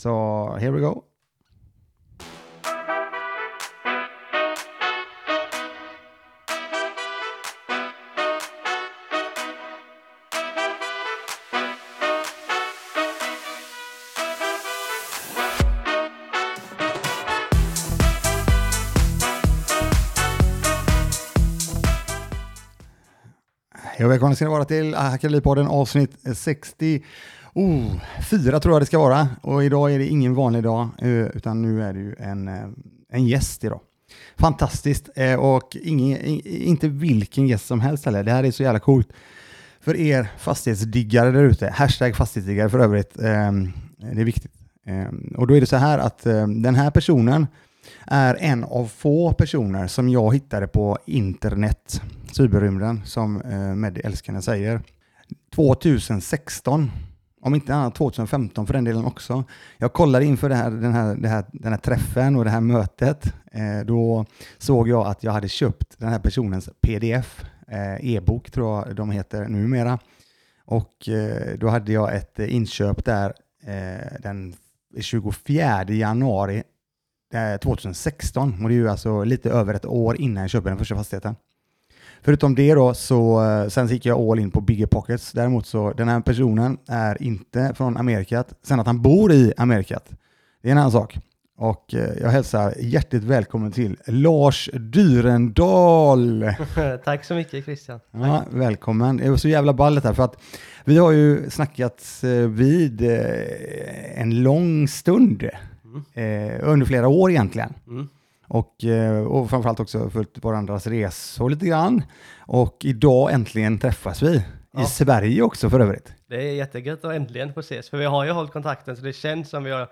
Så here we go. Hej och välkomna ska ni vara till Hackeripodden avsnitt 60. Oh, fyra tror jag det ska vara. Och idag är det ingen vanlig dag, eh, utan nu är det ju en, eh, en gäst idag. Fantastiskt, eh, och ingen, inte vilken gäst som helst heller. Det här är så jävla coolt. För er fastighetsdiggare där ute, hashtag fastighetsdiggare för övrigt, ehm, det är viktigt. Ehm, och då är det så här att ehm, den här personen är en av få personer som jag hittade på internet, cyberrymden, som eh, Meddi älskande säger. 2016, om inte annat 2015 för den delen också. Jag kollade inför det här, den, här, det här, den här träffen och det här mötet. Eh, då såg jag att jag hade köpt den här personens pdf, eh, e-bok tror jag de heter numera. Och eh, då hade jag ett inköp där eh, den 24 januari eh, 2016 och det är ju alltså lite över ett år innan jag köper den första fastigheten. Förutom det då så eh, sen gick jag all in på bigger pockets. Däremot så den här personen är inte från Amerikat. Sen att han bor i Amerikat, det är en annan sak. Och eh, jag hälsar hjärtligt välkommen till Lars Dyrendal. Tack så mycket Christian. Ja, välkommen. Det var så jävla ballet här för att vi har ju snackat eh, vid en lång stund eh, under flera år egentligen. Mm. Och, eh, och framförallt också följt varandras resor lite grann. Och idag äntligen träffas vi. Ja. I Sverige också för övrigt. Det är jättegött att äntligen få ses, för vi har ju hållit kontakten så det känns som vi har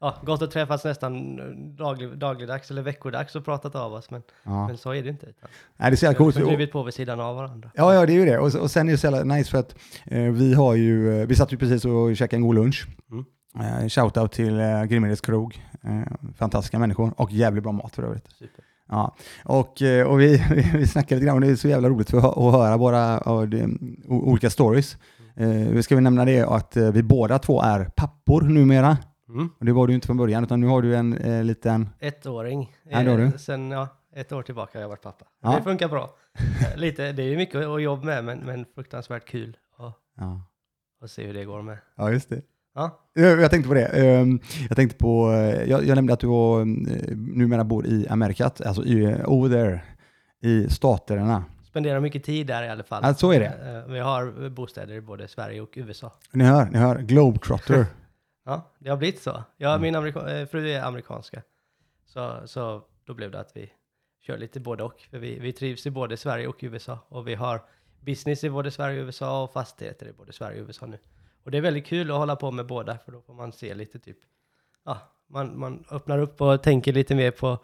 ja, gått och träffats nästan daglig, dagligdags eller veckodags och pratat av oss, men, ja. men så är det inte. Utan. Nej, det är så jävla coolt. Vi har blivit på vid sidan av varandra. Ja, ja det är ju det. Och, och sen är det så jävla nice för att eh, vi har ju, eh, vi satt ju precis och käkade en god lunch. Mm. Eh, shoutout till eh, Grimmeres krog. Eh, fantastiska människor och jävligt bra mat för övrigt. Super. Ja, och, eh, och vi, vi snackade lite grann och det är så jävla roligt för att höra våra olika stories. Mm. Ska vi nämna det att eh, vi båda två är pappor numera. Mm. Och det var du inte från början, utan nu har du en eh, liten... Ettåring. Ja, det du. Sen ja, ett år tillbaka har jag varit pappa. Ja. Det funkar bra. Lite, det är mycket att jobba med, men, men fruktansvärt kul att, ja. att se hur det går med. Ja, just det. Ja. Jag tänkte på det. Ehm, jag tänkte på, eh, jag, jag nämnde att du var, eh, numera bor i Amerikat, alltså i, eh, over there, i staterna. Spenderar mycket tid där i alla fall. Ja, så är det. Vi har bostäder i både Sverige och USA. Ni hör, ni hör, globetrotter. ja, det har blivit så. Jag, mm. Min amerika, fru är amerikanska. Så, så då blev det att vi kör lite både och. För vi, vi trivs i både Sverige och USA. Och vi har business i både Sverige och USA och fastigheter i både Sverige och USA nu. Och det är väldigt kul att hålla på med båda, för då får man se lite typ, ja, man, man öppnar upp och tänker lite mer på,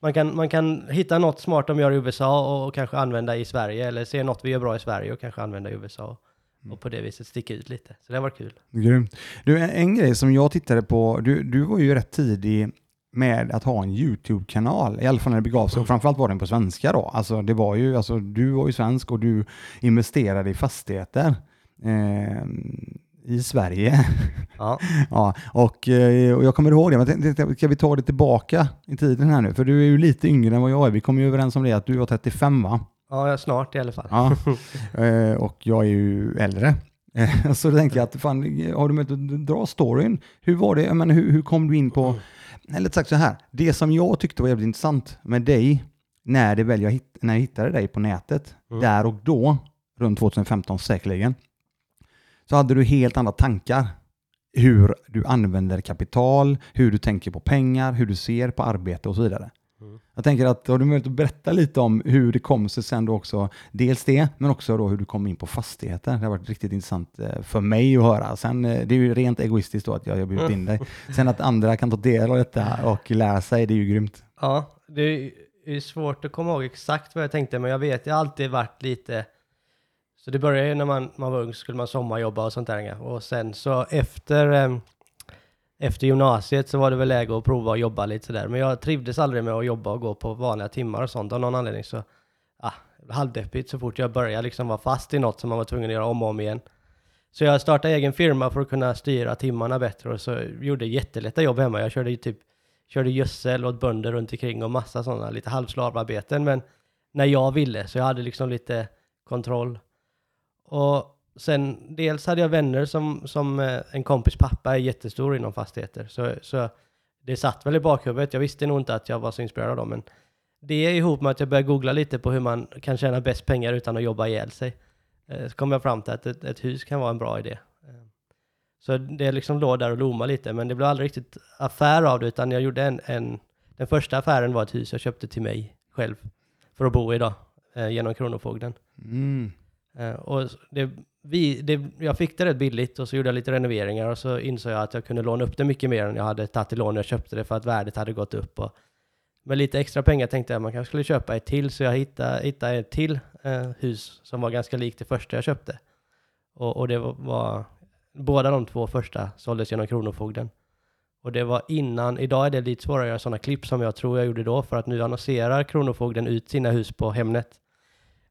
man kan, man kan hitta något smart de gör i USA och, och kanske använda i Sverige, eller se något vi gör bra i Sverige och kanske använda i USA. Och, mm. på det viset sticka ut lite. Så det var kul. Grymt. Du, en, en grej som jag tittade på, du, du var ju rätt tidig med att ha en YouTube-kanal, i alla fall när det begav sig, och framförallt var den på svenska då. Alltså det var ju, alltså du var ju svensk och du investerade i fastigheter. Eh, i Sverige. Ja. ja och, eh, och jag kommer ihåg det, men ska vi ta det tillbaka i tiden här nu? För du är ju lite yngre än vad jag är. Vi kom ju överens om det att du var 35 va? Ja, snart i alla fall. Ja. Eh, och jag är ju äldre. Så då tänkte jag att fan, har du möjlighet att dra storyn? Hur var det? Men hur, hur kom du in på, eller sagt så här, det som jag tyckte var jävligt intressant med dig, när, det väl jag, när jag hittade dig på nätet, mm. där och då, runt 2015 säkerligen, så hade du helt andra tankar. Hur du använder kapital, hur du tänker på pengar, hur du ser på arbete och så vidare. Mm. Jag tänker att har du möjlighet att berätta lite om hur det kom sig sen då också, dels det, men också då hur du kom in på fastigheter. Det har varit riktigt intressant eh, för mig att höra. Sen, eh, det är ju rent egoistiskt då att jag har bjudit in dig. Sen att andra kan ta del av detta och lära sig, det är ju grymt. Ja, det är svårt att komma ihåg exakt vad jag tänkte, men jag vet, jag har alltid varit lite så det började ju när man, man var ung, så skulle man sommarjobba och sånt där. Och sen så efter, eh, efter gymnasiet så var det väl läge att prova att jobba lite sådär. Men jag trivdes aldrig med att jobba och gå på vanliga timmar och sånt av någon anledning. Så ah, halvdeppigt så fort jag började liksom vara fast i något som man var tvungen att göra om och om igen. Så jag startade egen firma för att kunna styra timmarna bättre och så gjorde jättelätta jobb hemma. Jag körde ju typ körde gödsel åt bönder runt omkring och massa sådana lite halvslavarbeten. Men när jag ville, så jag hade liksom lite kontroll. Och sen dels hade jag vänner som, som eh, en kompis pappa är jättestor inom fastigheter. Så, så det satt väl i bakhuvudet. Jag visste nog inte att jag var så inspirerad av dem. Men det är ihop med att jag började googla lite på hur man kan tjäna bäst pengar utan att jobba ihjäl sig. Eh, så kom jag fram till att ett, ett hus kan vara en bra idé. Eh, så det liksom låg där och lomade lite, men det blev aldrig riktigt affär av det, utan jag gjorde en, en... Den första affären var ett hus jag köpte till mig själv för att bo i då, eh, genom Kronofogden. Mm. Eh, och det, vi, det, jag fick det rätt billigt och så gjorde jag lite renoveringar och så insåg jag att jag kunde låna upp det mycket mer än jag hade tagit i lån när jag köpte det för att värdet hade gått upp. Och med lite extra pengar tänkte jag att man kanske skulle köpa ett till, så jag hittade, hittade ett till eh, hus som var ganska likt det första jag köpte. Och, och det var, var, båda de två första såldes genom Kronofogden. Och det var innan, idag är det lite svårare att göra sådana klipp som jag tror jag gjorde då, för att nu annonserar Kronofogden ut sina hus på Hemnet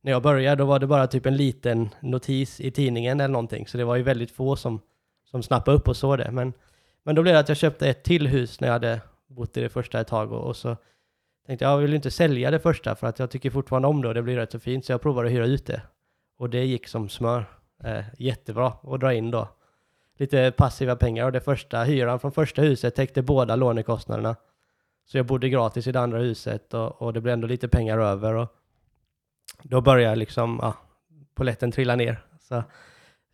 när jag började då var det bara typ en liten notis i tidningen eller någonting. Så det var ju väldigt få som, som snappade upp och såg det. Men, men då blev det att jag köpte ett till hus när jag hade bott i det första ett tag. Och, och så tänkte jag, jag vill inte sälja det första för att jag tycker fortfarande om det och det blir rätt så fint. Så jag provade att hyra ut det. Och det gick som smör. Eh, jättebra att dra in då. Lite passiva pengar och det första hyran från första huset täckte båda lånekostnaderna. Så jag bodde gratis i det andra huset och, och det blev ändå lite pengar över. Och, då började liksom, ja, poletten trilla ner. Så,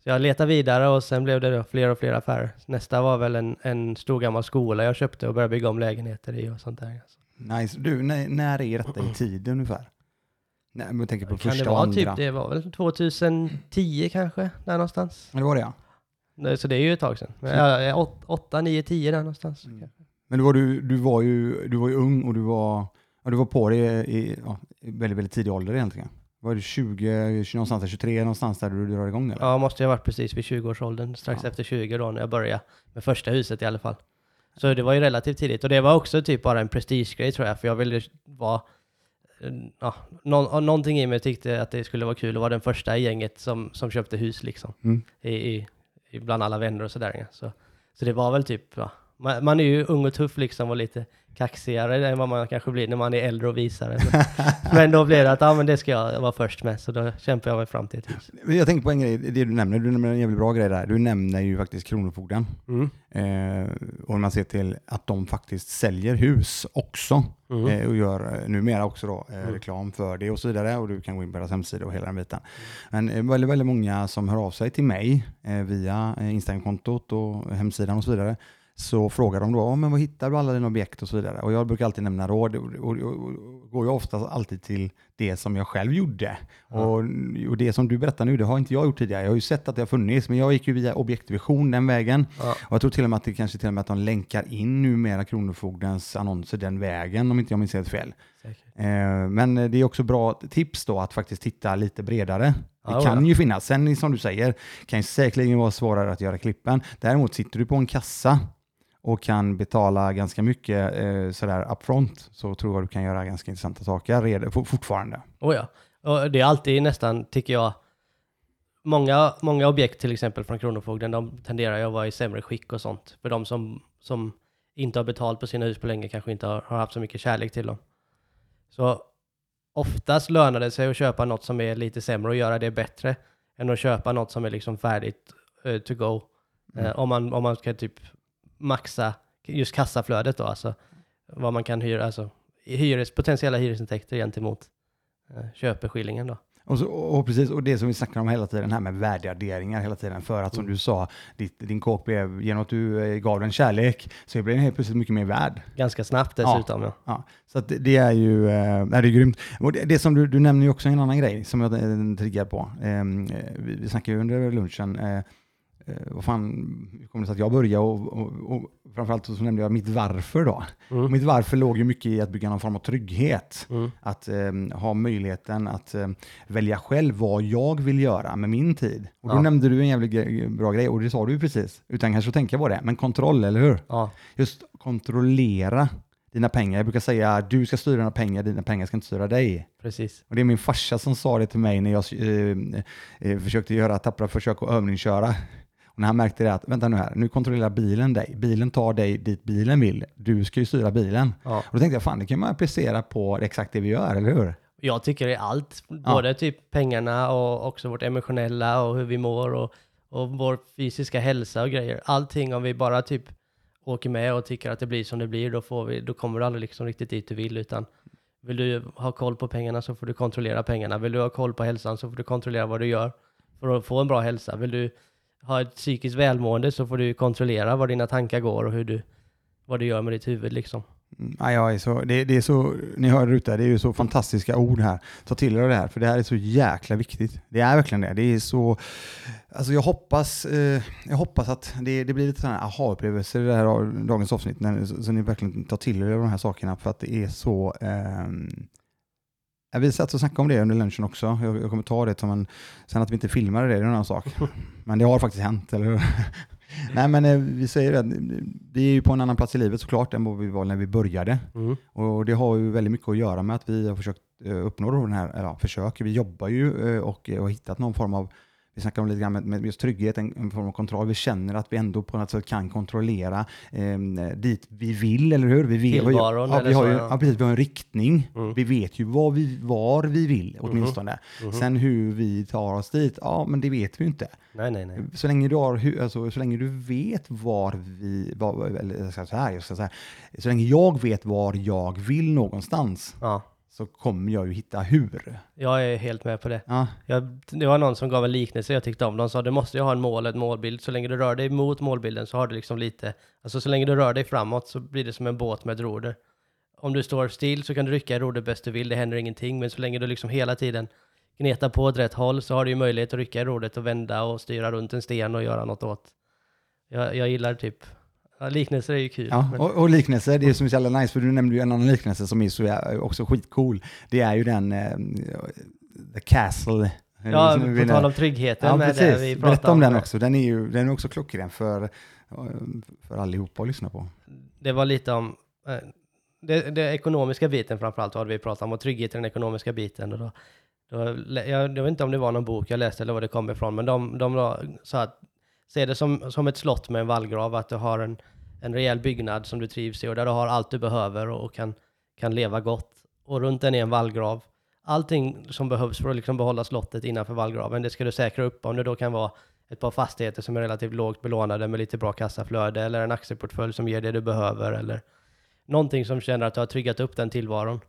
så jag letade vidare och sen blev det fler och fler affärer. Nästa var väl en, en stor gammal skola jag köpte och började bygga om lägenheter i och sånt där. Nice. Du, när, när är detta i tid ungefär? Nej, men jag tänker på Kan första det vara andra. typ, det var väl 2010 kanske, där någonstans. Men det var det ja. Nej, Så det är ju ett tag sedan. Ja, åt- 8, 9, 10 där någonstans. Mm. Men du var, du, du var ju du var ju ung och du var, ja, du var på det i, ja, i väldigt, väldigt tidig ålder egentligen. Var du 20, 20 någonstans där, 23 någonstans där du drar igång eller? Ja, måste jag ha varit precis vid 20-årsåldern, strax Ja. efter 20 då när jag började med första huset i alla fall. Så det var ju relativt tidigt och det var också typ bara en prestigegrej tror jag, för jag ville vara eh, Ja, nå- någonting i mig tyckte att det skulle vara kul att vara den första i gänget som, som köpte hus liksom. Mm. I, i, bland alla vänner och sådär. Så, så det var väl typ, ja, man, man är ju ung och tuff liksom och lite kaxigare än vad man kanske blir när man är äldre och visare. Men, men då blev det att ja, men det ska jag vara först med, så då kämpade jag mig fram till ett hus. Jag tänker på en grej, det du nämner, du nämner en jävligt bra grej där. Du nämner ju faktiskt Kronofogden. Mm. Eh, och när man ser till att de faktiskt säljer hus också Mm. eh, och gör eh, numera också då, eh, Mm. reklam för det och så vidare och du kan gå in på deras hemsida och hela den biten. Men eh, väldigt, väldigt många som hör av sig till mig eh, via Instagramkontot och hemsidan och så vidare så frågar de då, "Ja, men vad hittar du alla dina objekt och så vidare. Och jag brukar alltid nämna råd och, och, och, och går jag oftast alltid till det som jag själv gjorde. Ja. Och, och det som du berättar nu, det har inte jag gjort tidigare. Jag har ju sett att det har funnits, men jag gick ju via objektvision den vägen. Ja. Och jag tror till och med att det kanske till och med att de länkar in numera Kronofogdens annonser den vägen, om inte jag minns helt fel. Eh, men det är också bra tips då att faktiskt titta lite bredare. Det kan ja. ju finnas. Sen som du säger, kan ju säkerligen vara svårare att göra klippen. Däremot sitter du på en kassa och kan betala ganska mycket eh, sådär upfront så tror jag du kan göra ganska intressanta saker fortfarande. Oh ja. Och det är alltid nästan, tycker jag, många, många objekt till exempel från Kronofogden, de tenderar ju att vara i sämre skick och sånt. För de som, som inte har betalt på sina hus på länge kanske inte har, har haft så mycket kärlek till dem. Så oftast lönar det sig att köpa något som är lite sämre och göra det bättre än att köpa något som är liksom färdigt eh, to go. Mm. Eh, om, man, om man ska typ maxa just kassaflödet då, alltså vad man kan hyra, alltså hyres, potentiella hyresintäkter gentemot eh, köpeskillingen då. Och, så, och precis, och det som vi snackar om hela tiden här med värdering hela tiden. För att som Mm. du sa, ditt, din kåk blev, genom att du eh, gav den kärlek, så blev den helt plötsligt mycket mer värd. Ganska snabbt dessutom. Ja. Ja, så att det, det är ju eh, det är grymt. Och det, det som du, du nämner ju också en annan grej som jag eh, triggar på. Ehm, Eh, vi, vi snackade ju under lunchen, eh, vad fan, hur kom det sig att jag började och, och, och framförallt så nämnde jag mitt varför då. Mm. Mitt varför låg ju mycket i att bygga någon form av trygghet. Mm. Att eh, ha möjligheten att eh, välja själv vad jag vill göra med min tid. Och då Ja. nämnde du en jävligt bra grej och det sa du ju precis, utan kanske att tänka på det. Men kontroll, eller hur? Ja. Just kontrollera dina pengar. Jag brukar säga att du ska styra dina pengar, dina pengar ska inte styra dig. precis. Och det är min farsa som sa det till mig när jag eh, eh, försökte göra tappra försök att övningsköra. Och när han märkte det att, vänta nu här, nu kontrollerar bilen dig. Bilen tar dig dit bilen vill. Du ska ju styra bilen. Ja. Och då tänkte jag, fan det kan man applicera på exakt det vi gör, eller hur? Jag tycker det är allt, både typ pengarna och också vårt emotionella och hur vi mår och, och vår fysiska hälsa och grejer. Allting om vi bara typ åker med och tycker att det blir som det blir, då, får vi, då kommer du aldrig liksom riktigt dit du vill, utan vill du ha koll på pengarna så får du kontrollera pengarna. Vill du ha koll på hälsan så får du kontrollera vad du gör för att få en bra hälsa. Vill du ha ett psykiskt välmående så får du kontrollera var dina tankar går och hur du, vad du gör med ditt huvud liksom. Mm, ja, jag är så, det, det är så, ni hör det ute, det är ju så fantastiska ord här. Ta till er av det här, för det här är så jäkla viktigt. Det är verkligen det. Det är så, alltså jag hoppas, eh, jag hoppas att det, det blir lite sådana aha-upplevelser i det här dagens avsnitt, när, så, så ni verkligen tar till er av de här sakerna, för att det är så, eh, vi satt och snackade om det under lunchen också. Jag, jag kommer ta det som en... Sen att vi inte filmade det, det är en annan sak. Men det har faktiskt hänt, eller hur? Nej, men eh, vi säger det. Vi är ju på en annan plats i livet såklart än vad vi var när vi började. Mm. Och det har ju väldigt mycket att göra med att vi har försökt eh, uppnå den här, eller ja, försöker, vi jobbar ju eh, och eh, har hittat någon form av, vi snackar om lite grann med, med just trygghet, en, en form av kontroll. Vi känner att vi ändå på något sätt kan kontrollera eh, dit vi vill, eller hur? Vi Tillvaron, ja, vi har ju, ja. precis, vi har en riktning. Mm. Vi vet ju var vi, var vi vill åtminstone. Mhm. Sen hur vi tar oss dit, ja men det vet vi ju inte. Nej, nej, nej. Så länge du, har, alltså, så länge du vet var vi, var, eller jag ska säga så här, jag ska säga, så länge jag vet var jag vill någonstans Ja, så kommer jag ju hitta hur. jag är helt med på det. Ja, Jag, det var någon som gav en liknelse jag tyckte om. De sa du måste ju ha en mål, ett målbild. Så länge du rör dig mot målbilden så har du liksom lite, alltså så länge du rör dig framåt så blir det som en båt med ett roder. Om du står still så kan du rycka i rodret bäst du vill, det händer ingenting. Men så länge du liksom hela tiden gnetar på åt rätt håll så har du ju möjlighet att rycka i rodret och vända och styra runt en sten och göra något åt. Jag, jag gillar typ, ja, liknelser är ju kul. ja. men- Och, och liknelser, det är som är så jävla nice, för du nämnde ju en annan liknelse som är så också skitcool. Det är ju den, eh, The Castle. ja, som vi- på tal om tryggheten Ja, precis. det vi pratade Berätta om den också. Den är ju den är också klockren för, för allihopa att lyssna på. det var lite om eh, det, det ekonomiska biten framförallt hade vi pratat om och trygghet i den ekonomiska biten. Och då, då, jag, jag vet inte om det var någon bok jag läste eller var det kom ifrån, men de, de sa att se det som, som ett slott med en vallgrav, att du har en, en rejäl byggnad som du trivs i och där du har allt du behöver och, och kan, kan leva gott. Och runt den är en vallgrav. Allting som behövs för att liksom behålla slottet innanför vallgraven, det ska du säkra upp om det då kan vara ett par fastigheter som är relativt lågt belånade med lite bra kassaflöde eller en aktieportfölj som ger det du behöver eller någonting som känner att du har tryggat upp den tillvaron.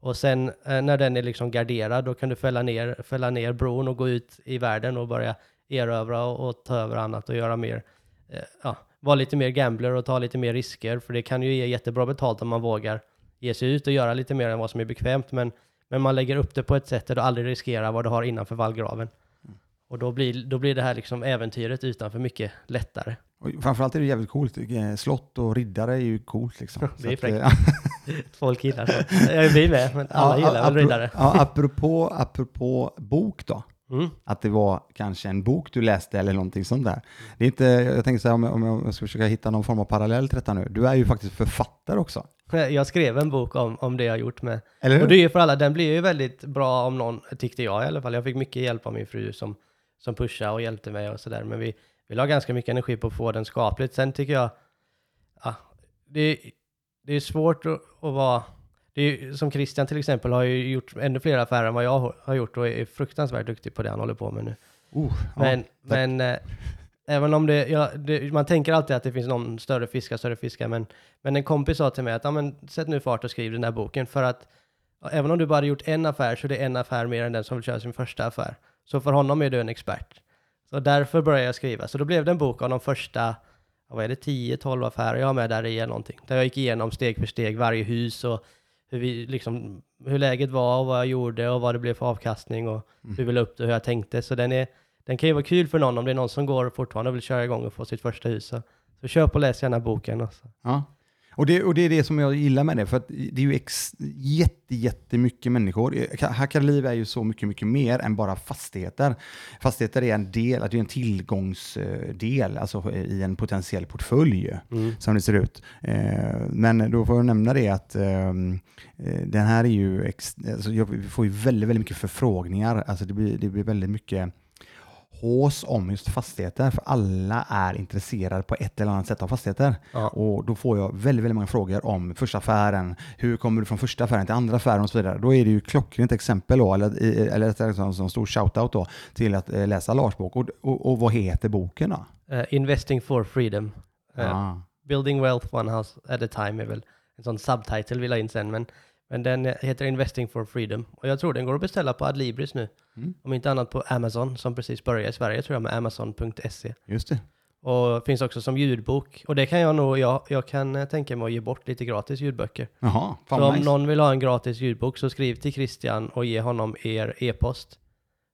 Och sen eh, när den är liksom garderad, då kan du fälla ner, fälla ner bron och gå ut i världen och börja erövra och, och ta över annat och göra mer, eh, ja, vara lite mer gambler och ta lite mer risker, för det kan ju ge jättebra betalt om man vågar ge sig ut och göra lite mer än vad som är bekvämt, men, men man lägger upp det på ett sätt där du aldrig riskerar vad du har innanför vallgraven. Och då blir, då blir det här liksom äventyret utanför mycket lättare. Och framförallt är det jävligt coolt. Eh, Slott och riddare är ju coolt liksom. Det är fräckt. eh, Folk gillar. Jag blir med, men alla Ja, gillar väl riddare. Ja, apropå, apropå bok då. Mm. Att det var kanske en bok du läste eller någonting sånt där. Det är inte, jag tänker så här om jag, om jag ska försöka hitta någon form av parallell till detta nu. Du är ju faktiskt författare också. Jag skrev en bok om, om det jag gjort med. Eller hur? Och det är ju för alla, den blir ju väldigt bra om någon, tyckte jag i alla fall. Jag fick mycket hjälp av min fru som, som pushade och hjälpte mig och sådär. Men vi, vi la ganska mycket energi på att få den skapligt. Sen tycker jag, ja, det, det är svårt att, att vara, ju- som Christian till exempel har ju gjort ännu fler affärer än vad jag har gjort och är fruktansvärt duktig på det han håller på med nu. Oh, ja. Men, men eh, även om det, ja, det, man tänker alltid att det finns någon större fiskar, större fiskar, men, men en kompis sa till mig att ja, men, sätt nu fart och skriv den här boken för att även om du bara gjort en affär så är det en affär mer än den som vill köra sin första affär. Så för honom är du en expert. Så därför började jag skriva. Så då blev det en bok av de första, vad är det, 10-12 affärer jag har med där i eller någonting. Där jag gick igenom steg för steg varje hus och hur, vi, liksom, hur läget var och vad jag gjorde och vad det blev för avkastning och hur vi la upp det och hur jag tänkte. Så den, är, den kan ju vara kul för någon om det är någon som går fortfarande och vill köra igång och få sitt första hus. Så, så köp och läs gärna boken. Alltså. Ja. Och det, och det är det som jag gillar med det, för det är ju ex, jätte, jättemycket människor. Hackarliv är ju så mycket, mycket mer än bara fastigheter. Fastigheter är en del, det är en tillgångsdel, alltså i en potentiell portfölj Mm. som det ser ut. Eh, Men då får jag nämna det att ehm, eh, den här är ju, ex, alltså jag får ju väldigt, väldigt mycket förfrågningar. Alltså det blir, det blir väldigt mycket hås om just fastigheter, för alla är intresserade på ett eller annat sätt av fastigheter. Ja. Och då får jag väldigt, väldigt många frågor om första affären, hur kommer du från första affären till andra affären och så vidare. Då är det ju klockrent exempel då, eller, eller sånt som stor shoutout då, till att eh, läsa Lars bok. Och, och, och vad heter boken då? Eh, investing for freedom. Eh, Ah. Building wealth one house at a time är väl en sån subtitle vi la in sen. Men, men den heter Investing for freedom. Och jag tror den går att beställa på Adlibris nu. Mm. Om inte annat på Amazon som precis börjar i Sverige tror jag med Amazon.se. Just det. Och finns också som ljudbok. Och det kan jag nog, jag, jag kan eh, tänka mig att ge bort lite gratis ljudböcker. Jaha, fan Så vad om nice. någon vill ha en gratis ljudbok så skriv till Christian och ge honom er e-post.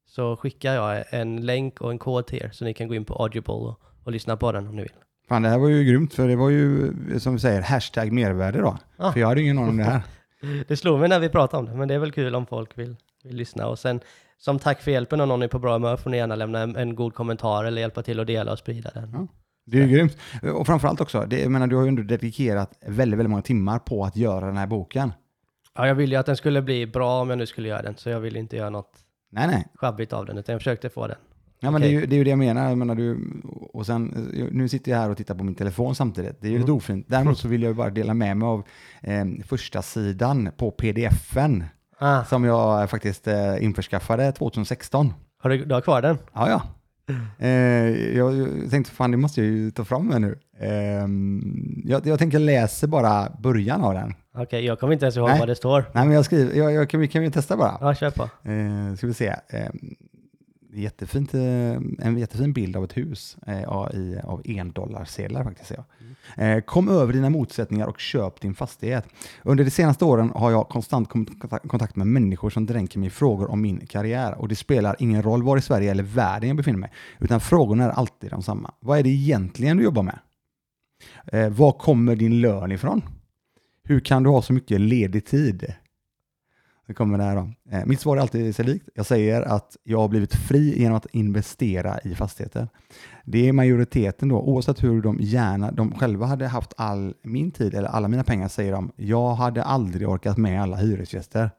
Så skickar jag en länk och en kod till er så ni kan gå in på Audible och, och lyssna på den om ni vill. Fan, det här var ju grymt, för det var ju som vi säger, hashtag mervärde då. Ja. För jag hade ingen aning om det här. Det slog mig när vi pratade om det, men det är väl kul om folk vill, vill lyssna. Och sen som tack för hjälpen om någon är på bra humör får ni gärna lämna en, en god kommentar eller hjälpa till att dela och sprida den. Ja. Det är ju grymt. Och framförallt också, det, jag menar, du har ju ändå dedikerat väldigt, väldigt många timmar på att göra den här boken. Ja, jag ville ju att den skulle bli bra om jag nu skulle göra den, så jag ville inte göra något Nej, nej. sjabbigt av den, utan jag försökte få den. Ja, men Okej. det, är ju, det är ju det jag menar. Jag menar du, och sen, nu sitter jag här och tittar på min telefon samtidigt. Det är ju lite Mm. ofint. Däremot så vill jag bara dela med mig av eh, första sidan på pdf-en Ah, som jag faktiskt eh, införskaffade 2016. har du, du har kvar den? Ja, ja. Eh, jag, jag tänkte, fan det måste jag ju ta fram här nu. Eh, jag, jag tänker läsa bara början av den. Okej, jag kommer inte ens ihåg Nej. vad det står. Nej, men jag skriver, jag, jag, kan, vi kan ju testa bara. Ja, kör på. Eh, ska vi se. Eh, jättefint, eh, en jättefin bild av ett hus eh, i, av endollarsedlar faktiskt. Ja. Eh, kom över dina motsättningar och köp din fastighet. Under de senaste åren har jag konstant kontakt- med människor som dränker mig i frågor om min karriär och det spelar ingen roll var i Sverige eller världen jag befinner mig, utan frågorna är alltid de samma. Vad är det egentligen du jobbar med? Var kommer din lön ifrån? Hur kan du ha så mycket ledig tid? Det kommer det här då. Eh, mitt svar är alltid sig likt. Jag säger att jag har blivit fri genom att investera i fastigheter. Det är majoriteten då, oavsett hur de gärna, de själva hade haft all min tid eller alla mina pengar säger de, jag hade aldrig orkat med alla hyresgäster.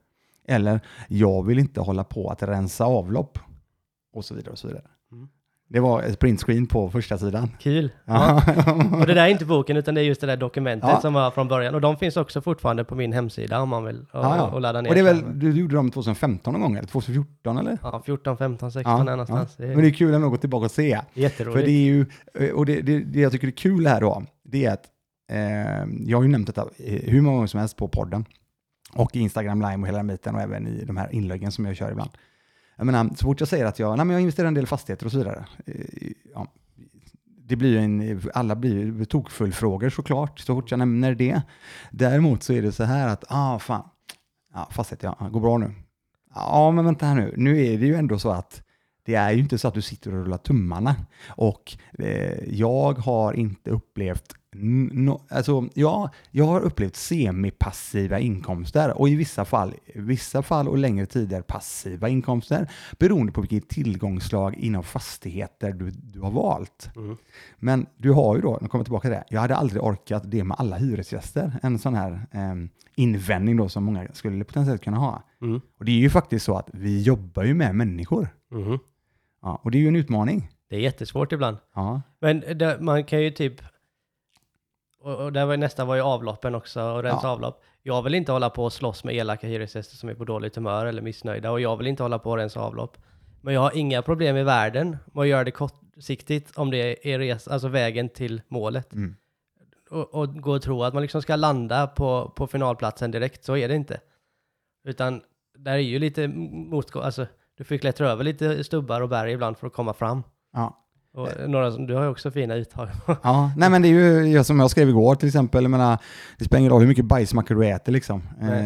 Eller, jag vill inte hålla på att rensa avlopp. Och så vidare och så vidare. Det var ett printscreen på första sidan. Kul. Ja. Och det där är inte boken, utan det är just det där dokumentet Ja. som var från början. Och de finns också fortfarande på min hemsida om man vill och, Ja, och ladda ner. Och det är väl, du gjorde dem 2015 någon gång eller 2014 eller? Ja, 14, 15, 16 Ja, någonstans. Men det är kul ändå att gå tillbaka och se. jätteroligt. För det är ju, eh, och det, det, det jag tycker är kul här då, det är att eh, jag har ju nämnt detta eh, hur många gånger som helst på podden och Instagram Live och hela den biten och även i de här inläggen som jag kör ibland. Jag menar, så fort jag säger att jag, nej, men jag investerar en del fastigheter och så vidare, eh, ja, det blir ju en, alla blir ju tokfullfrågor såklart, så fort jag nämner det. Däremot så är det så här att, ah fan, ja, fastigheter, ja, går bra nu. Ja, men vänta här nu, nu är det ju ändå så att det är ju inte så att du sitter och rullar tummarna. Och eh, jag har inte upplevt, no, alltså ja, jag har upplevt semipassiva inkomster och i vissa fall, vissa fall och längre tider passiva inkomster beroende på vilket tillgångslag inom fastigheter du, du har valt. Mm. Men du har ju då, nu kommer jag tillbaka till det, jag hade aldrig orkat det med alla hyresgäster. En sån här eh, invändning då som många skulle potentiellt kunna ha. Mm. Och det är ju faktiskt så att vi jobbar ju med människor. Mhm. Ja, och det är ju en utmaning. Det är jättesvårt ibland. Ja, Men det, man kan ju typ, och, och där var nästa var ju avloppen också, och rensa Ja. avlopp. Jag vill inte hålla på och slåss med elaka hyresgäster som är på dåligt humör eller missnöjda, och jag vill inte hålla på och rensa avlopp. Men jag har inga problem i världen med att göra det kortsiktigt om det är res, alltså vägen till målet. mm. Och, och gå och tro att man liksom ska landa på, på finalplatsen direkt, så är det inte. Utan där är ju lite motgång, alltså du får klättra över lite stubbar och berg ibland för att komma fram. ja. Och några, som- du har ju också fina uttag. ja. Nej men det är ju som jag skrev igår till exempel, jag menar, det spelar ingen roll hur mycket bajsmackor du äter liksom. Eh,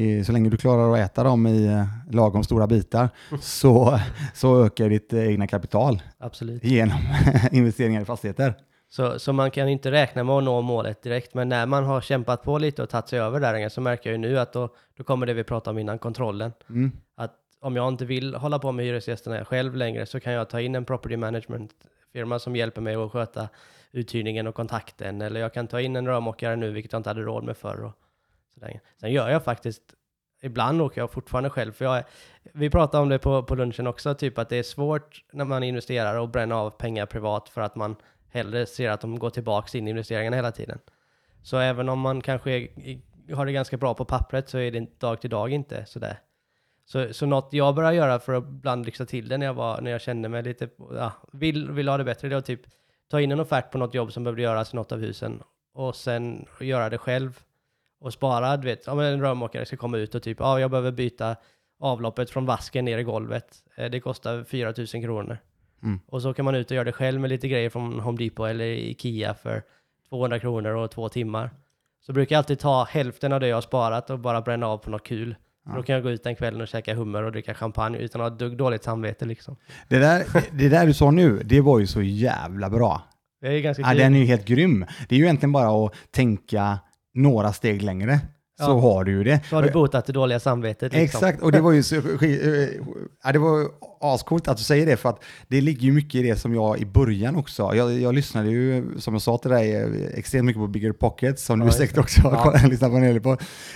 är, så länge du klarar att äta dem i eh, lagom stora bitar så, så ökar ditt eh, egna kapital Absolut. genom investeringar i fastigheter. Så, så man kan inte räkna med att nå målet direkt, men när man har kämpat på lite och tagit sig över där så märker jag ju nu att då, då kommer det vi pratade om innan, kontrollen. Mm. Att om jag inte vill hålla på med hyresgästerna själv längre så kan jag ta in en property management firma som hjälper mig att sköta uthyrningen och kontakten. Eller jag kan ta in en rörmokare nu, vilket jag inte hade råd med förr. Och sådär. Sen gör jag faktiskt ibland åker jag fortfarande själv. För jag är, vi pratade om det på, på lunchen också, typ att det är svårt när man investerar och bränna av pengar privat för att man hellre ser att de går tillbaka in i investeringarna hela tiden. Så även om man kanske är, har det ganska bra på pappret så är det dag till dag inte sådär. Så, så något jag började göra för att ibland lyxa till det när jag, var, när jag kände mig lite, ja, vill, vill ha det bättre, det var typ ta in en offert på något jobb som behövde göras i något av husen och sen göra det själv och spara, du vet, om en rörmokare ska komma ut och typ, ja, jag behöver byta avloppet från vasken ner i golvet. Eh, Det kostar 4 000 kronor. Mm. Och så kan man ut och göra det själv med lite grejer från Home Depot eller Ikea för 200 kronor och två timmar. Så brukar jag alltid ta hälften av det jag har sparat och bara bränna av på något kul. Ja. Då kan jag gå ut den kvällen och käka hummer och dricka champagne utan att ha dugg dåligt samvete liksom. Det där, det där du sa nu, det var ju så jävla bra. Det är ganska Ja, den är ju helt grym. Det är ju egentligen bara att tänka några steg längre. Så Ja. har du ju det. Så har du botat det dåliga samvetet liksom. Exakt, och det var ju så, eh, ja, det var ascoolt att du säger det, för att det ligger ju mycket i det som jag i början också, jag, jag lyssnade ju, som jag sa till dig, eh, extremt mycket på Bigger Pockets, som Ja, du säkert också Ja. har lyssnat på en på.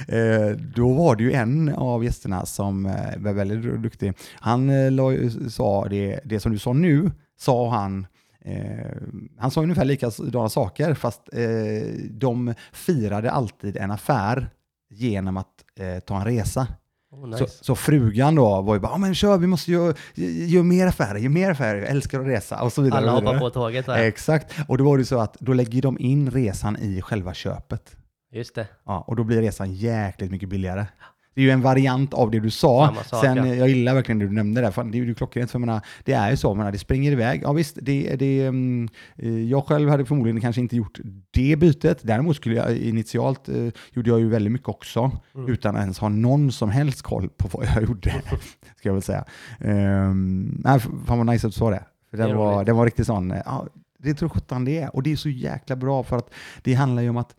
Eh, då var det ju en av gästerna som eh, var väldigt duktig. Han eh, sa det, det som du sa nu, sa han Eh, han sa ungefär likadana saker, fast eh, de firade alltid en affär genom att eh, ta en resa. Oh, nice. Så, så frugan då var ju bara, "Ja, men kör, vi måste göra gör mer affärer, gör mer affärer, jag älskar att resa och så vidare. Alla hoppar på tåget här. Exakt, och då var det så att då lägger de in resan i själva köpet. Just det. Ja, och då blir resan jäkligt mycket billigare. Det är ju en variant av det du sa. Sak, Sen, ja. Jag gillar verkligen det du nämnde där, för det är ju klockrent. För menar, det är ju så, menar, det springer iväg. Ja visst, det, det, mm, eh, jag själv hade förmodligen kanske inte gjort det bytet. Däremot skulle jag initialt, eh, gjorde jag ju väldigt mycket också, Mm. utan att ens ha någon som helst koll på vad jag gjorde, ska jag väl säga. Um, nej, fan vad nice att du sa det. För Det den, var, roligt. den var riktigt sån, eh, ja, det tror sjutton det är. Och det är så jäkla bra för att det handlar ju om att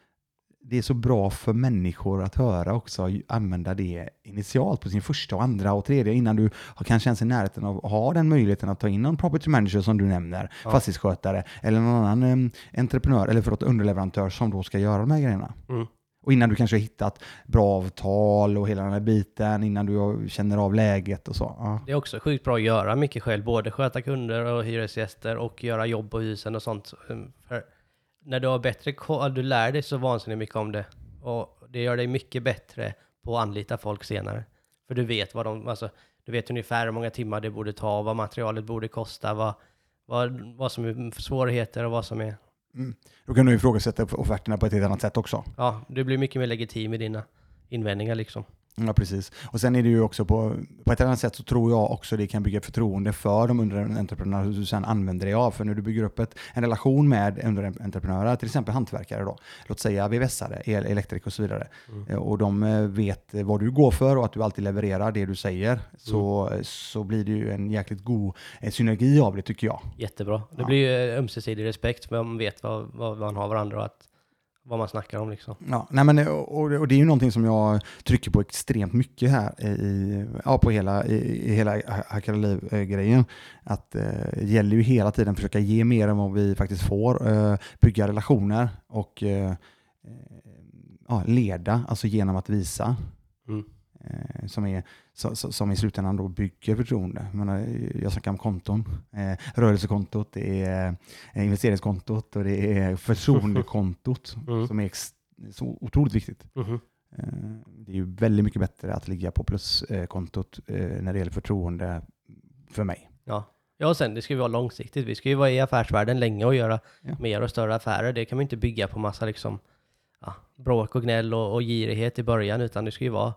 det är så bra för människor att höra också, använda det initialt på sin första och andra och tredje innan du har kanske ens i närheten av att ha den möjligheten att ta in någon property manager som du nämner, Ja. fastighetsskötare eller någon annan em, entreprenör eller förlåt, underleverantör som då ska göra de här grejerna. Mm. Och innan du kanske har hittat bra avtal och hela den här biten, innan du känner av läget och så. Ja. Det är också sjukt bra att göra mycket själv, både sköta kunder och hyresgäster och göra jobb på husen och sånt. Um, För när du har bättre koll, du lär dig så vansinnigt mycket om det. Och det gör dig mycket bättre på att anlita folk senare. För du vet vad de, alltså, du vet ungefär hur många timmar det borde ta, vad materialet borde kosta, vad, vad, vad som är svårigheter och vad som är... Då kan du ifrågasätta offerterna på ett helt annat sätt också. Ja, du blir mycket mer legitim i dina invändningar liksom. Ja, precis. Och sen är det ju också på, på ett annat sätt så tror jag också det kan bygga förtroende för de underentreprenörer du sen använder dig av. För när du bygger upp ett, en relation med underentreprenörer, till exempel hantverkare då, låt säga VVS-are, el, elektriker och så vidare, Mm. eh, och de eh, vet vad du går för och att du alltid levererar det du säger, så, så blir det ju en jäkligt god eh, synergi av det tycker jag. Jättebra. Det Ja. blir ju ömsesidig respekt, man vet vad, vad man har varandra och att, vad man snackar om liksom. Ja, nej men, och, och det är ju någonting som jag trycker på extremt mycket här i, ja, på hela, i, i hela Hackarliv-grejen. Att eh, det gäller ju hela tiden att försöka ge mer än vad vi faktiskt får. Eh, bygga relationer och eh, eh ja, leda, alltså genom att visa. Mm. Eh, som, är, som i slutändan då bygger förtroende. Jag, menar, jag snackar om konton. Eh, rörelsekontot, det är eh, investeringskontot och det är förtroendekontot Mm. som är så otroligt viktigt. Eh, det är ju väldigt mycket bättre att ligga på pluskontot när det gäller förtroende för mig. Ja. ja, och sen det ska ju vara långsiktigt. Vi ska ju vara i affärsvärlden länge och göra Ja. mer och större affärer. Det kan man inte bygga på massa liksom, ja, bråk och gnäll och, och girighet i början, utan det ska ju vara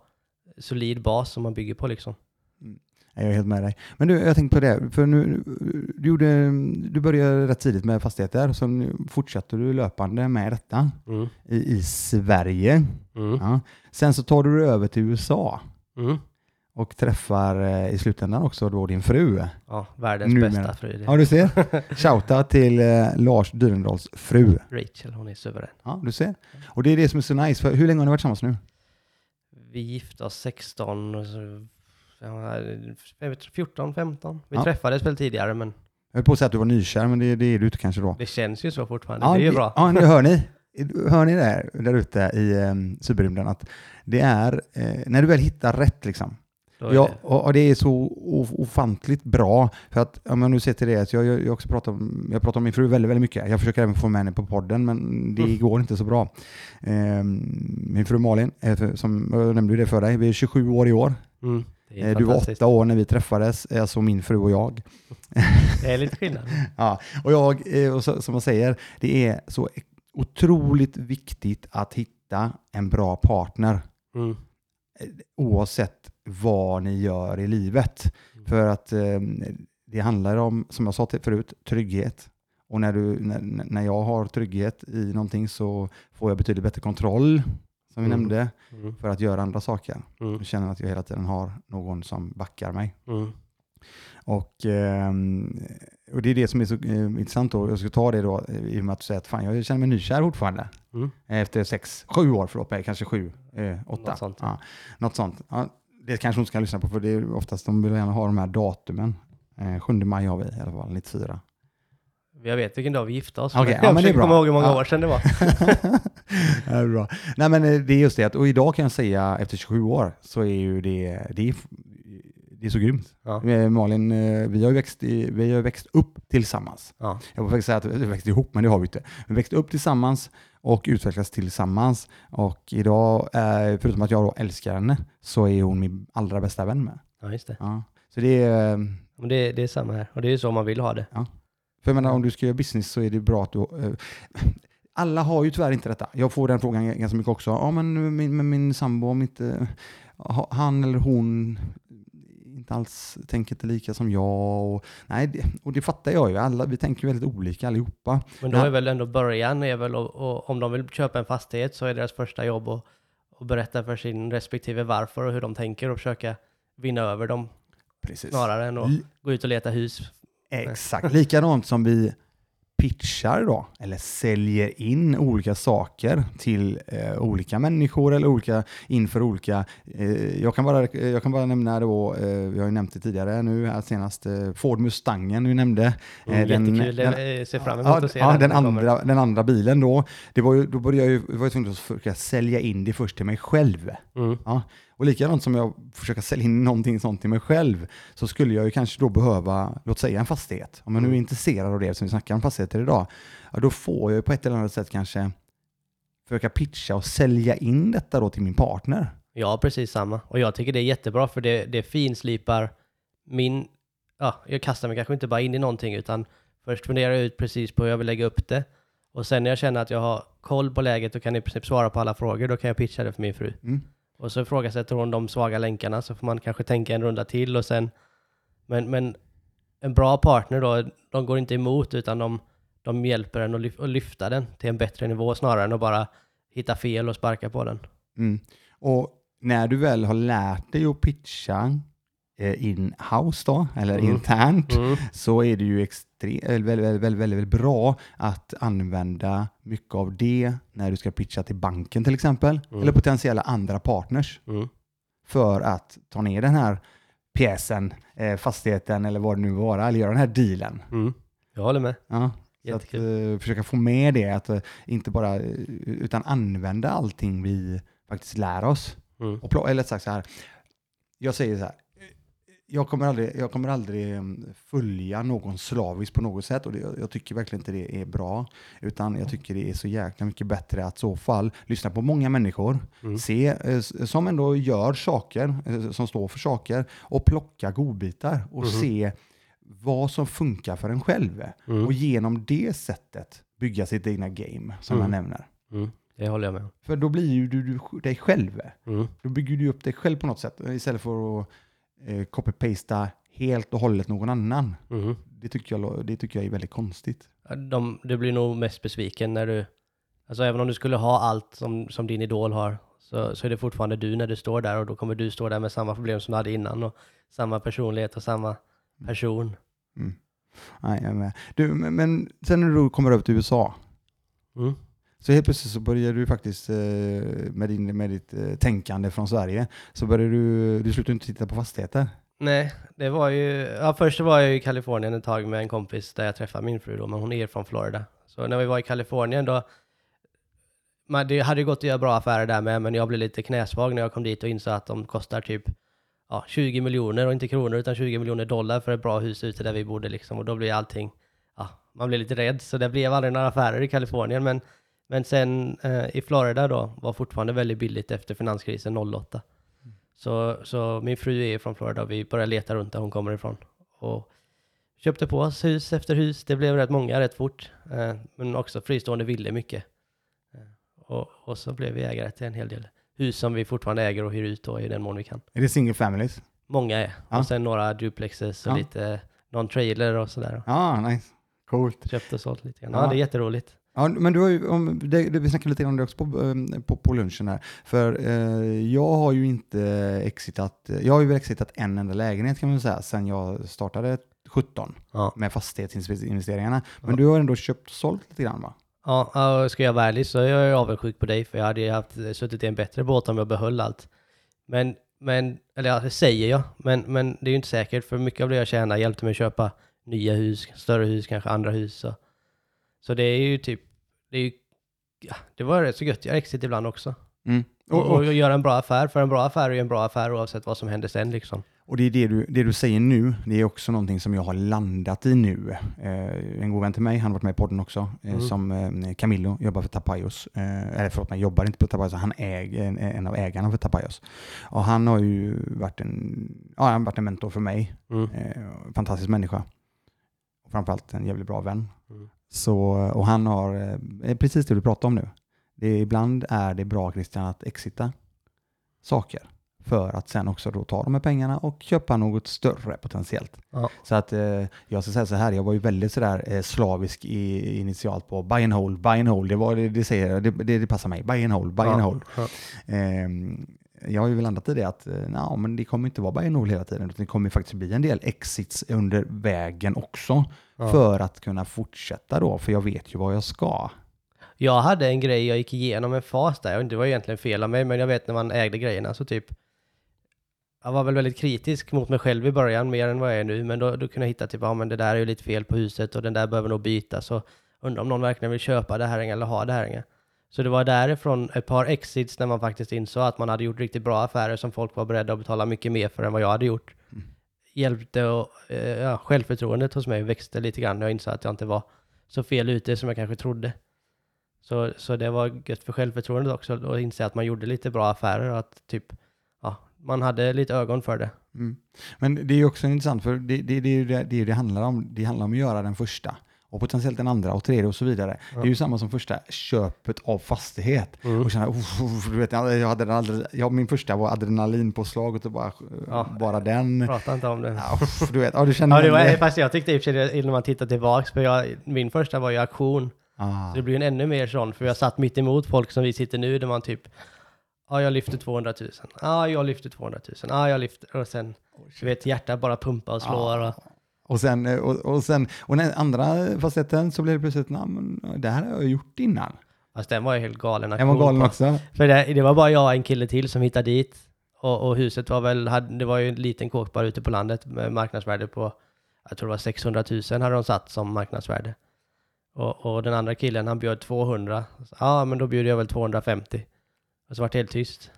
solid bas som man bygger på liksom. Jag är helt med dig. Men du, jag tänkte på det, för nu, du, gjorde, du började rätt tidigt med fastigheter, och sen fortsatte du löpande med detta Mm. i, i Sverige. Mm. Ja. Sen så tar du över till USA Mm. och träffar eh, i slutändan också då din fru. Ja, världens Numera. bästa fru. Ja, du ser. Shoutout till eh, Lars Dyrendals fru. Rachel, hon är suverän. Ja, du ser. Och det är det som är så nice. För hur länge har ni varit tillsammans nu? Vi gifte oss 16, och så, ja, jag vet, 14, 15. Vi Ja. träffades väl tidigare, men Jag höll på att säga att du var nykär, men det, det är du inte kanske då. det känns ju så fortfarande. det är ju bra. Ja, nu hör ni. hör ni det där ute i eh, cyberrymden? Att det är, eh, när du väl hittar rätt liksom, Ja, det- och, det är så ofantligt bra. För att, om jag nu ser till det, så jag, jag, också pratar om, jag pratar om min fru väldigt, väldigt mycket. Jag försöker även få med henne på podden, men det Mm. går inte så bra. Ehm, min fru Malin, är som jag nämnde det för dig, vi är 27 år i år. Mm, Eh, Du var åtta år när vi träffades, alltså min fru och jag. Det är lite skillnad. Ja, och jag, eh, och så, som jag säger, det är så otroligt viktigt att hitta en bra partner. Mm. oavsett vad ni gör i livet. Mm. För att eh, det handlar om, som jag sa till förut, trygghet. Och när, du, när, när jag har trygghet i någonting så får jag betydligt bättre kontroll, som vi Mm. nämnde, Mm. för att göra andra saker. Mm. Jag känner att jag hela tiden har någon som backar mig. Mm. Och, ehm, och det är det som är så eh, intressant då. Jag ska ta det då eh, i och med att du säger att fan, jag känner mig nykär fortfarande. Mm. Efter sex, sju år, förlåt mig, kanske sju, eh, åtta. Något sånt. Ja, något sånt. Ja, det kanske hon ska lyssna på, för det är oftast de vill gärna ha de här datumen. Eh, 7 maj har vi i alla fall, 94. Jag vet vilken dag vi gifte oss. Ja, jag är försöker komma ihåg hur många Ja. år sedan det var. ja, det är bra. Nej men eh, det är just det, att, och idag kan jag säga efter 27 år så är ju det, det är, det är så grymt. Ja. Eh, Malin, eh, vi har ju växt, i, vi har ju växt upp tillsammans. Ja. Jag får faktiskt säga att vi växte ihop, men det har vi inte. Vi växte upp tillsammans och utvecklats tillsammans. Och idag, eh, förutom att jag då älskar henne, så är hon min allra bästa vän med. ja, just det. Ja. Så det är, eh, det, det är samma här. Och det är ju så man vill ha det. för jag menar, om du ska göra business så är det bra att du... eh, Alla har ju tyvärr inte detta. Jag får den frågan ganska mycket också. Ja, men min, min sambo, om inte ha- han eller hon inte alls tänker inte lika som jag. Och, nej, det, och det fattar jag ju. Alla, vi tänker väldigt olika allihopa. Men då är väl ändå början, är väl, och, och om de vill köpa en fastighet så är deras första jobb att, att berätta för sin respektive varför och hur de tänker och försöka vinna över dem Precis. snarare än att gå ut och leta hus. Exakt, likadant som vi pitchar då, eller säljer in olika saker till eh, olika människor eller olika, inför olika, eh, jag, kan bara, jag kan bara nämna då, eh, jag har ju nämnt det tidigare nu här senast, eh, Ford Mustangen vi nämnde. Eh, Mm, den- Jättekul, den- eh, ser fram emot Ja, att se ja den den, den andra, den andra bilen då, det var ju, då började jag ju, var jag tvungen att försöka sälja in det först till mig själv. Mm. Ja, och likadant som jag försöker sälja in någonting sånt till mig själv så skulle jag ju kanske då behöva, låt säga en fastighet. Om jag nu är Mm. intresserad av det som vi snackar om fastigheter idag, ja, då får jag ju på ett eller annat sätt kanske försöka pitcha och sälja in detta då till min partner. Ja, precis samma. Och jag tycker det är jättebra för det, det finslipar min... Ja, jag kastar mig kanske inte bara in i någonting utan först funderar jag ut precis på hur jag vill lägga upp det. Och sen när jag känner att jag har koll på läget och kan i princip svara på alla frågor, då kan jag pitcha det för min fru. Mm. Och så ifrågasätter hon de svaga länkarna så får man kanske tänka en runda till och sen... Men, men en bra partner då, de går inte emot utan de, de hjälper en att lyfta den till en bättre nivå snarare än att bara hitta fel och sparka på den. Mm. Och när du väl har lärt dig att pitcha in-house då, eller Mm. internt, Mm. så är det ju extre- eh, väldigt, väldigt, väldigt, väldigt, bra att använda mycket av det när du ska pitcha till banken till exempel, Mm. eller potentiella andra partners, Mm. för att ta ner den här pjäsen, eh, fastigheten eller vad det nu vara, eller göra den här dealen. Mm. Jag håller med. Ja, att eh, försöka få med det, att eh, inte bara, eh, utan använda allting vi faktiskt lär oss. Mm. Och, eller sagt så här, jag säger så här, jag kommer aldrig, jag kommer aldrig mm, följa någon slaviskt på något sätt och det, jag tycker verkligen inte det är bra. Utan jag tycker det är så jäkla mycket bättre att så fall lyssna på många människor, Mm. se, eh, som ändå gör saker, eh, som står för saker och plocka godbitar och Mhm. se vad som funkar för en själv. Mm. Och genom det sättet bygga sitt egna game, som Mm. jag nämner. Mm. Det håller jag med. För då blir ju du, du dig själv. Mm. Då bygger du upp dig själv på något sätt istället för att eh, copy-pasta helt och hållet någon annan. Mm. Det tycker jag, det tycker jag är väldigt konstigt. De, du blir nog mest besviken när du... Alltså även om du skulle ha allt som, som din idol har så, så är det fortfarande du när du står där och då kommer du stå där med samma problem som du hade innan och samma personlighet och samma person. Mm. Nej, jag med. Du, men, men sen när du kommer över till USA, Mm så helt plötsligt så börjar du faktiskt eh, med, din, med ditt eh, tänkande från Sverige, så börjar du, du slutar inte titta på fastigheter. Nej, det var ju... Ja, först var jag i Kalifornien ett tag med en kompis där jag träffade min fru då, men hon är från Florida. Så när vi var i Kalifornien då man, det hade ju gått att göra bra affärer där med, men jag blev lite knäsvag när jag kom dit och insåg att de kostar typ ja, 20 miljoner och inte kronor utan 20 miljoner dollar för ett bra hus ute där vi bodde liksom och då blir allting, ja, man blir lite rädd så det blev aldrig några affärer i Kalifornien men, men sen eh, i Florida då var fortfarande väldigt billigt efter finanskrisen 08. Så, så min fru är från Florida och vi började leta runt där hon kommer ifrån och köpte på oss hus efter hus. Det blev rätt många rätt fort, eh, men också fristående ville mycket. Eh, och, och så blev vi ägare till en hel del hus som vi fortfarande äger och hyr ut då i den mån vi kan. Är det single families? Många är. Ja. Och sen några duplexes och Ja. lite, någon trailer och sådär. Ja, nice. Coolt. Köpt och sålt lite grann. Ja. Ja, det är jätteroligt. Ja, men du har ju, om, det, det, vi snackade lite om det också på, eh, på, på lunchen här. För eh, jag har ju inte exitat, jag har ju exitat en enda lägenhet kan man säga, sen jag startade 17 Ja. med fastighetsinvesteringarna. Men Ja. du har ändå köpt och sålt lite grann va? Ja, ja, ska jag vara ärlig så är jag avundsjuk på dig för jag hade ju haft, suttit i en bättre båt om jag behöll allt. Men, men eller ja, det säger jag, men, men det är ju inte säkert för mycket av det jag tjänar hjälpte mig att köpa nya hus, större hus, kanske andra hus. Så, så det är ju typ, det är ju, ja, det var rätt så gött. Jag har exit ibland också. Mm. Och, Och, och, och göra en bra affär, för en bra affär är ju en bra affär oavsett vad som händer sen liksom. och det är det du, det du säger nu, det är också någonting som jag har landat i nu. Eh, en god vän till mig, han har varit med i podden också, eh, Mm. som eh, Camillo, jobbar för Tapajos. Eh, eller förlåt mig, jobbar inte på Tapajos, han äger en, en av ägarna för Tapajos. Och han har ju varit en, ja, han har varit en mentor för mig. Mm. Eh, fantastisk människa. Och framförallt en jävligt bra vän. Mm. Så, och han har, eh, precis det du pratar om nu. Det, ibland är det bra Christian att exita saker för att sen också då ta de här pengarna och köpa något större potentiellt. Ja. Så att eh, jag ska säga så här, jag var ju väldigt sådär eh, slavisk i, initialt på buy and hold, buy and hold, det, var, det, det, säger, jag, det, det, det passar mig, buy and hold, buy and Ja, hold. ja. Ehm, jag har ju väl landat i det att eh, nja, men det kommer inte vara buy and hold hela tiden, utan det kommer faktiskt bli en del exits under vägen också Ja. för att kunna fortsätta då, för jag vet ju vad jag ska. Jag hade en grej, jag gick igenom en fas där, det var egentligen fel av mig, men jag vet när man ägde grejerna så typ jag var väl väldigt kritisk mot mig själv i början, mer än vad jag är nu, men då, då kunde jag hitta typ, ja men det där är ju lite fel på huset och den där behöver nog bytas och undrar om någon verkligen vill köpa det här eller ha det här. Så det var därifrån ett par exits när man faktiskt insåg att man hade gjort riktigt bra affärer som folk var beredda att betala mycket mer för än vad jag hade gjort. Mm. Hjälpte och eh, ja, självförtroendet hos mig växte lite grann när jag insåg att jag inte var så fel ute som jag kanske trodde. Så, så det var gött för självförtroendet också att inse att man gjorde lite bra affärer och att typ, ja, man hade lite ögon för det. Mm. Men det är ju också intressant, för det, det, det är ju det, det, är det handlar om. Det handlar om att göra den första och potentiellt den andra och tredje och så vidare. Ja. Det är ju samma som första köpet av fastighet. Mm. Och känna, "Uff, du vet, jag hade den aldrig, jag, min första var adrenalinpåslaget och bara, Ja. bara den. Prata inte om det. Ja, du vet, ja, du känner Ja, det var, fast jag tyckte i och för sig, när man tittar tillbaks, för jag, min första var ju auktion. Ah. Så det blir en ännu mer sån, för jag satt mitt emot folk som vi sitter nu, där man typ, ja jag lyfter 200 000, ja jag lyfter 200 000, ja jag lyfter, och sen, du vet hjärtat bara pumpar och slår. Och, Och sen, eh, och, och sen, och den andra facetten så blev det plötsligt, nej men det här har jag gjort innan. fast den var ju helt galen Jag var galen på. också. För det, det var bara jag och en kille till som hittade dit. Och, och huset var väl, hade, det var ju en liten kåk bara ute på landet med marknadsvärde på, jag tror det var 600 000 hade de satt som marknadsvärde. Och, och den andra killen han bjöd 200. Ja, men då bjuder jag väl 250. Och så vart det helt tyst.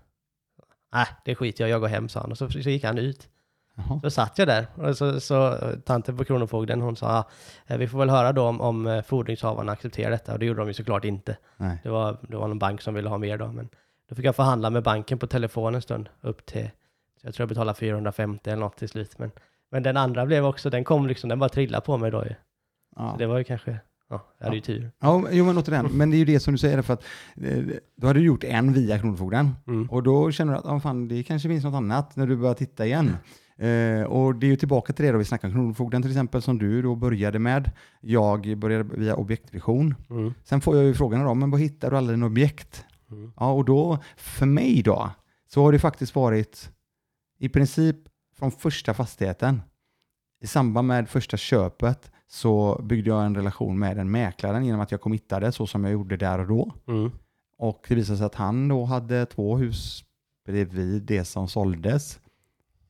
Nej, det skiter jag jag går hem, sa han. Och så, så gick han ut. Jaha. Så satt jag där. Och så, så tanten på Kronofogden, hon sa, "Ja, vi får väl höra då om, om eh, fordringshavarna accepterar detta. Och det gjorde de ju såklart inte. Nej. Det var, det var någon bank som ville ha mer då, men då fick jag förhandla med banken på telefon en stund upp till, jag tror jag betalade 450 eller något till slut. Men, men den andra blev också, den kom liksom, den bara trillade på mig då ju. Ja. Så det var ju kanske, ja, jag hade ju tur. Ja, jo men återigen, men det är ju det som du säger, för att eh, då hade du gjort en via Kronofogden Mm. och då känner du att ah, fan, det kanske finns något annat när du börjar titta igen. Eh, och det är ju tillbaka till det då vi snackade om Kronofogden till exempel som du då började med. Jag började via objektvision. Mm. Sen får jag ju frågan då, men vad hittar du alla dina objekt? Mm. Ja, och då, för mig då, så har det faktiskt varit i princip från första fastigheten. I samband med första köpet så byggde jag en relation med den mäklaren genom att jag committade så som jag gjorde där och då. Mm. Och det visade sig att han då hade två hus bredvid det som såldes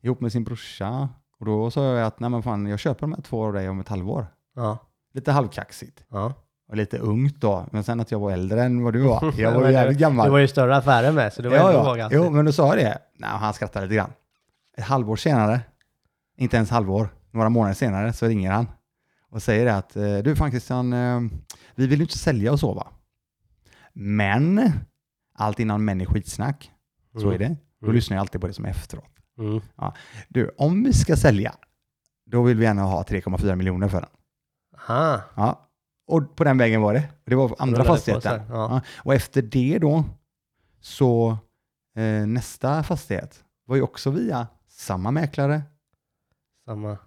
ihop med sin brorsa. Och då sa jag att nej men fan, jag köper de här två av dig om ett halvår. Ja, Lite halvkaxigt. ja. var lite ungt då, men sen att jag var äldre än vad du var. Jag var ju jävligt Du gammal. var ju större affärer med, så du var ja, ändå ja. Jo, men då sa jag det. Nej, han skrattade lite grann. Ett halvår senare, inte ens halvår, några månader senare så ringer han och säger det att eh, du fan Christian, eh, vi vill ju inte sälja och så va? Men allt innan män är skitsnack, så Mm. är det. Då Mm. lyssnar jag alltid på det som är efteråt. Mm. Du, om vi ska sälja, då vill vi gärna ha 3,4 miljoner för den. Aha. Ja. Och på den vägen var det. Det var andra fastigheten. ja. Ja. Och efter det då, så eh, nästa fastighet var ju också via samma mäklare. Samma.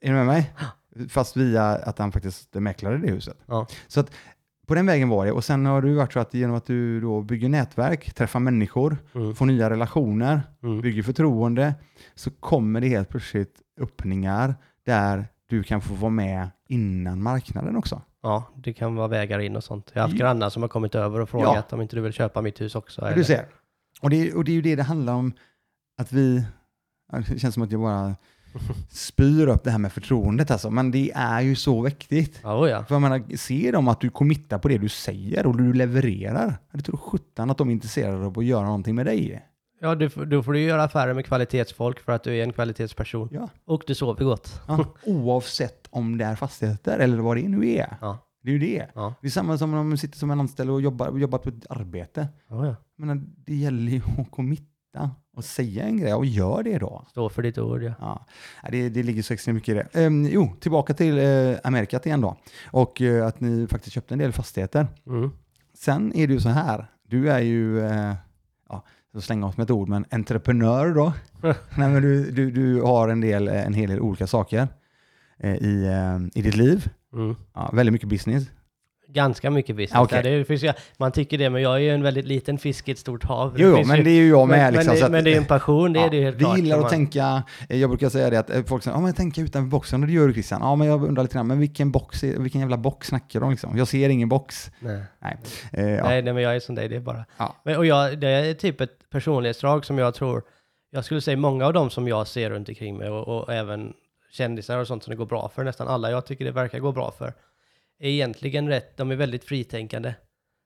Är du med mig? Fast via att han faktiskt mäklade det huset. Ja. Så att på den vägen var det. Och sen har du varit så att genom att du då bygger nätverk, träffar människor, Mm. får nya relationer, Mm. bygger förtroende, så kommer det helt plötsligt öppningar där du kan få vara med innan marknaden också. Ja, det kan vara vägar in och sånt. Jag har haft Ja. grannar som har kommit över och frågat om inte du vill köpa mitt hus också. Ja, eller? Du ser. Och det, och det är ju det det handlar om, att vi, ja, det känns som att jag bara spyr upp det här med förtroendet alltså, men det är ju så viktigt. Oh ja. För jag menar, ser de att du committar på det du säger och du levererar, det tror sjutton att de är intresserade av att göra någonting med dig. Ja, du, då får du göra affärer med kvalitetsfolk för att du är en kvalitetsperson. Ja. Och du sover gott. Ja, oavsett om det är fastigheter eller vad det nu är. Ja. Det är ju det. Ja. Det är samma som om man sitter som en anställd och jobbar, jobbar på ett arbete. Oh, ja. Menar, det gäller ju att committa och säga en grej och gör det då. Stå för ditt ord, ja. Ja, det, det ligger så extremt mycket i det. Ehm, jo, tillbaka till eh, Amerikat igen då. Och eh, att ni faktiskt köpte en del fastigheter. Mm. Sen är det ju så här, du är ju, eh, ja, så slänga oss med ett ord, men entreprenör då. Nej, men du, du, du har en, del, eh, en hel del olika saker eh, i, eh, i ditt liv. Mm. Ja, väldigt mycket business. Ganska mycket business. Ja, okej. där. Det finns, man tycker det, men jag är ju en väldigt liten fisk i ett stort hav. Jo, jo men ju- det är ju jag med. men, liksom, men, det, att- men det är en passion, det är Ja, det ju helt vi klart. gillar som att man- tänka, eh, jag brukar säga det att eh, folk säger, ja men tänka utanför boxen och det gör du Christian. Ja men jag undrar lite grann, men vilken box, är- vilken jävla box snackar de liksom? Jag ser ingen box. Nej. Nej. Eh, ja. Nej, nej, men jag är som dig, det är bara... Ja. Men, och jag, det är typ ett personlighetsdrag som jag tror, jag skulle säga många av dem som jag ser runt omkring mig och, och även kändisar och sånt som det går bra för, nästan alla jag tycker det verkar gå bra för, är egentligen rätt, de är väldigt fritänkande.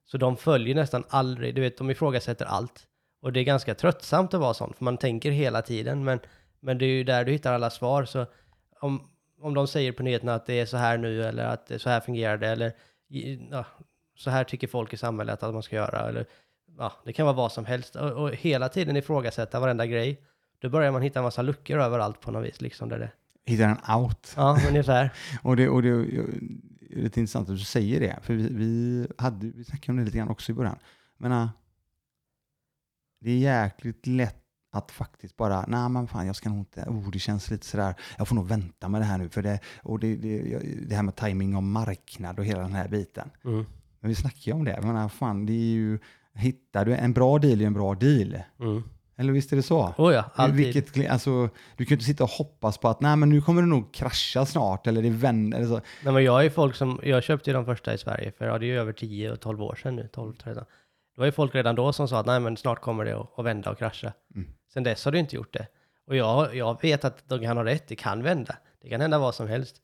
Så de följer nästan aldrig, du vet, de ifrågasätter allt. Och det är ganska tröttsamt att vara sån, för man tänker hela tiden, men, men det är ju där du hittar alla svar. Så om, om de säger på nyheterna att det är så här nu, eller att det är så här fungerar det, eller ja, så här tycker folk i samhället att man ska göra, eller ja, det kan vara vad som helst. Och, och hela tiden ifrågasätta varenda grej. Då börjar man hitta en massa luckor överallt på något vis, liksom där det... Hittar en out. Ja, ungefär. Och det, och det lite intressant att du säger det, för vi, vi, hade, vi snackade om det lite grann också i början. Men äh, det är jäkligt lätt att faktiskt bara, nej men fan jag ska nog inte, oh, det känns lite sådär, jag får nog vänta med det här nu, för det, och det, det, det här med timing och marknad och hela den här biten. Mm. Men vi snackar ju om det, menar, fan det är ju, hittar du en bra deal är en bra deal. Mm. Eller visst är det så? Oh ja, alltid. Vilket, alltså, du kan ju inte sitta och hoppas på att nej men nu kommer det nog krascha snart eller det vänder. Eller så. Nej, men jag är folk som, jag köpte ju de första i Sverige för ja, det är ju över 10 och 12 år sedan nu, 12, 13. Det var ju folk redan då som sa att nej men snart kommer det att, att vända och krascha. Mm. Sen dess har det inte gjort det. Och jag, jag vet att de kan ha rätt, det kan vända. Det kan hända vad som helst.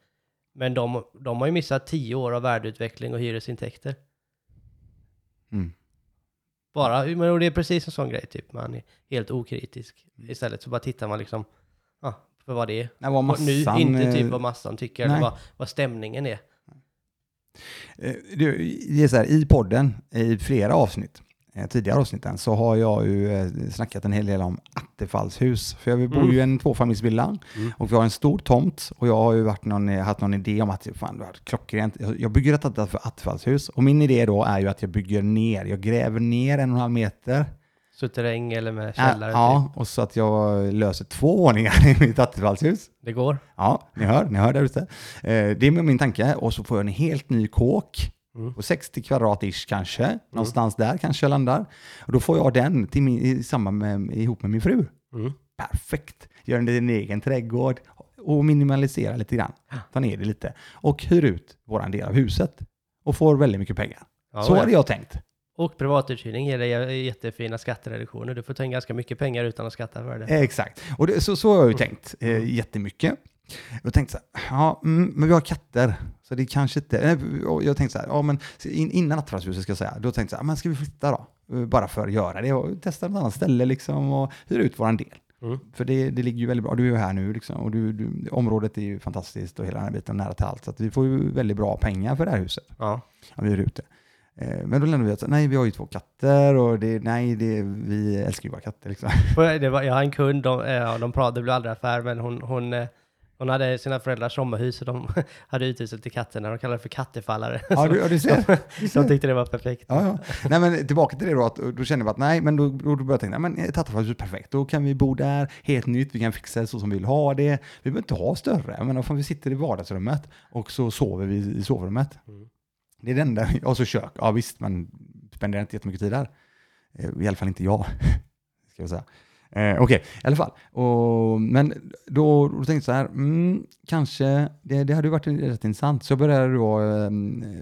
Men de, de har ju missat 10 år av värdeutveckling och hyresintäkter. Mm. Bara, men det är precis en sån grej typ, man är helt okritisk. Istället så bara tittar man liksom, ja, för vad det är. Nej, vad massan, nu, inte typ vad massan tycker, eller vad, vad stämningen är. Eh, Du, det är så här, I podden, i flera avsnitt, tidigare avsnitten, så har jag ju eh, snackat en hel del om attefallshus. För jag bor ju i en tvåfamiljsvilla Mm. och vi har en stor tomt och jag har ju varit någon, eh, haft någon idé om att fan, det var klockrent. Jag- bygger ett att- attefallshus och min idé då är ju att jag bygger ner, jag gräver ner en och en halv meter. Suterräng eller med källare. Typ. ja, och så att jag löser två våningar i mitt attefallshus. Det går. Ja, ni hör, ni hör där ute. Eh, det är min tanke. Och så får jag en helt ny kåk Mm. på 60 kvadrat ish kanske. Någonstans där kanske jag landar. Och då får jag den till min, i samband med, ihop med min fru. Mm. Perfekt. Gör en egen trädgård och minimalisera lite grann. Ta ner det lite. Och hyr ut våran del av huset. Och får väldigt mycket pengar. Ja, så ja. hade jag tänkt. Och privatuthyrning ger dig jättefina skattereduktioner. Du får ta in ganska mycket pengar utan att skatta för det. Exakt. Och det, så, så har jag ju tänkt eh, jättemycket. Jag tänkte så här, ja, mm, men vi har katter. Så det kanske inte, eh, jag tänkte så här, ja men in, innan attefallshuset ska jag säga, då tänkte jag så här, men ska vi flytta då? Eh, Bara för att göra det och testa ett annat ställe liksom och hyra ut våran del. Mm. För det, det ligger ju väldigt bra, du är ju här nu liksom och du, du, området är ju fantastiskt och hela den här biten nära till allt. Så att vi får ju väldigt bra pengar för det här huset Ja. om vi hyr ut det. Eh, Men då lämnar vi att nej, vi har ju två katter och det, nej, det, vi älskar ju våra katter liksom. Och Det var, jag har en kund, de, de pratade, det blev aldrig affär, men hon, hon, hon hade sina föräldrars sommarhus och de hade uthuset till katterna. De kallade det för kattefallare. Ja, du, ja, du ser. De ser. tyckte det var perfekt. Ja, ja. Nej, men tillbaka till det då, att då kände vi att nej, men då, då började jag tänka, men ett attefallshus är perfekt, då kan vi bo där, helt nytt, vi kan fixa det så som vi vill ha det. Vi behöver inte ha större, menar, fan, vi sitter i vardagsrummet och så sover vi i sovrummet. Mm. Det är det enda, och så kök, ja visst, men spenderar inte jättemycket tid där. Eh, I alla fall inte jag, ska jag säga. Eh, Okej, i alla fall. Och, men då, då tänkte jag så här, mm, kanske, det, det hade ju varit rätt intressant. Så jag började då, eh,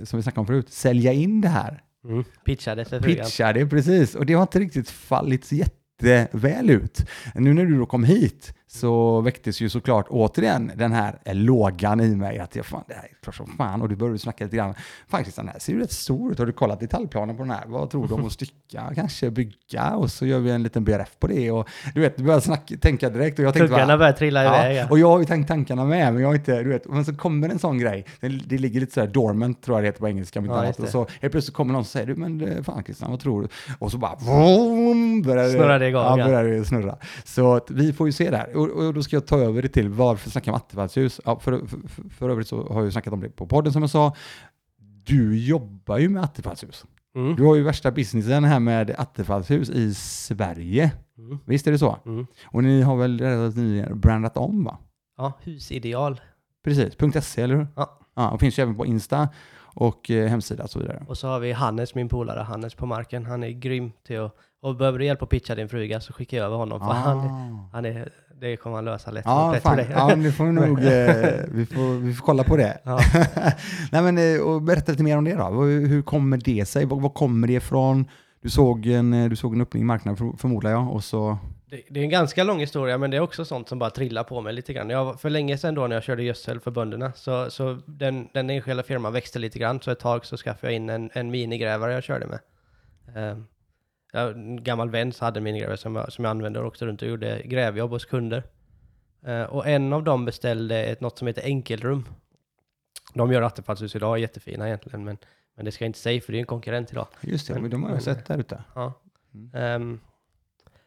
som vi snackade om förut, sälja in det här. Mm. Pitchade för frugan. Pitcha det, precis. Och det har inte riktigt fallit jätteväl ut. Nu när du då kom hit så väcktes ju såklart återigen den här lågan i mig att jag fan, det här är klart som fan och du började snacka lite grann. Faktiskt den här ser ju rätt stor ut. Har du kollat detaljplanen på den här? Vad tror du om att stycka, kanske bygga och så gör vi en liten BRF på det och du vet, du börjar snacka, tänka direkt och jag tänkte Tuggarna började trilla iväg. Ja, och jag har ju tänkt tankarna med, men jag har inte, du vet, men så kommer en sån grej, det, det ligger lite sådär dormant tror jag det heter på engelska, Ja, annat, och det. så helt plötsligt kommer någon och säger, du men eh, fan Christian, vad tror du? Och så bara, vroom, börjar det, Snurrar det igång, Ja, ja. börjar det snurra. Så att vi får ju se där, och, och då ska jag ta över det till varför snacka om attefallshus. Ja, för, för, för, för övrigt så har jag ju snackat om det på podden som jag sa, du jobbar ju med attefallshus. mm. Du har ju värsta businessen här med attefallshus i Sverige. Mm. Visst är det så? Mm. Och ni har väl relativt nyligen brandat om va? ja husideal. Precis, .se eller hur? Ja. ja och finns ju även på Insta och eh, hemsida och så vidare. Och så har vi Hannes, min polare, Hannes på marken. Han är grym till att, och behöver du hjälp att pitcha din fruga så skickar jag över honom. För han, han är, det kommer han lösa lätt. Ah. Ja, lätt fan. för dig. ja nu får vi nog, eh, vi, får, vi får kolla på det. Ja. Nej men, eh, och berätta lite mer om det då. Hur, kommer det sig? Var, var kommer det ifrån? Du såg en, eh, du såg en öppning i marknaden för- förmodar jag och så... Det, det är en ganska lång historia, men det är också sånt som bara trillar på mig lite grann. Jag, för länge sedan då när jag körde gödsel för bönderna, så, så den, den enskilda firman växte lite grann, så ett tag så skaffade jag in en, en minigrävare jag körde med. Um, jag, en gammal vän så hade en minigrävare som jag, som jag använde och åkte runt och gjorde grävjobb hos kunder. Eh, och en av dem beställde ett, något som heter enkelrum. De gör attefallshus idag, jättefina egentligen, men, men det ska jag inte säga för det är en konkurrent idag. Just det, Men- men de har jag sett där ute. Ja. Mm. Ehm,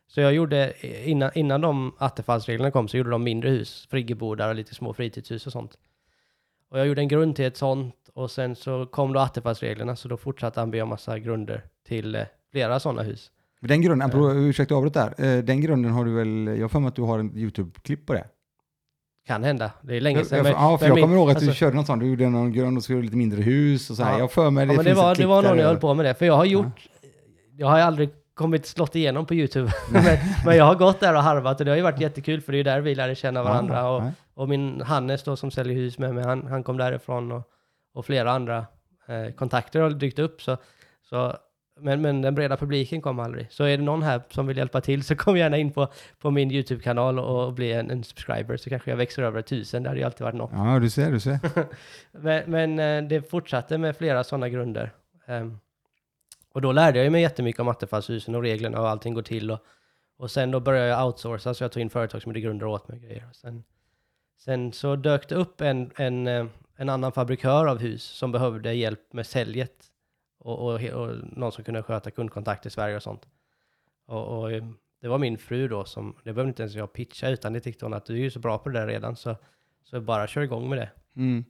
så jag gjorde, innan, innan de attefallsreglerna kom så gjorde de mindre hus, friggebodar och lite små fritidshus och sånt. Och jag gjorde en grund till ett sånt och sen så kom då attefallsreglerna så då fortsatte han om massa grunder till eh, flera sådana hus. Den grunden, apropå, ursäkta avbrott där, Eh, den grunden har du väl, jag har för mig att du har en YouTube-klipp på det? Kan hända, det är länge sedan. jag, men- ja, för jag min- kommer ihåg att du alltså- körde något sånt, du gjorde någon grund och du lite mindre hus och så här. Ja. Jag för mig det Ja, men det var, det var någon där jag höll på med det, för jag har gjort, jag har ju aldrig kommit slått igenom på YouTube, men, men jag har gått där och harvat och det har ju varit jättekul för det är ju där vi lärde känna varandra. Ja, och, ja. Och min Hannes då som säljer hus med mig, han, han kom därifrån och, och flera andra eh, kontakter har dykt upp. Så, så, men, men den breda publiken kom aldrig. Så är det någon här som vill hjälpa till så kom gärna in på, på min YouTube-kanal och, och bli en, en subscriber så kanske jag växer över tusen. Det hade ju alltid varit något. Ja, du ser, du ser. Men, men eh, det fortsatte med flera sådana grunder. Ehm, och då lärde jag mig jättemycket om attefallshusen och reglerna och allting går till. Och, och sen då började jag outsourca, så jag tog in företag som gjorde grunder åt mig grejer. Och Sen, sen så dök det upp en, en, eh, en annan fabrikör av hus som behövde hjälp med säljet. Och, och, och någon som kunde sköta kundkontakt i Sverige och sånt. Och, och eh, det var min fru då som, det behövde inte ens jag pitcha, utan det tyckte hon att du är ju så bra på det där redan, så, så bara kör igång med det. Mm.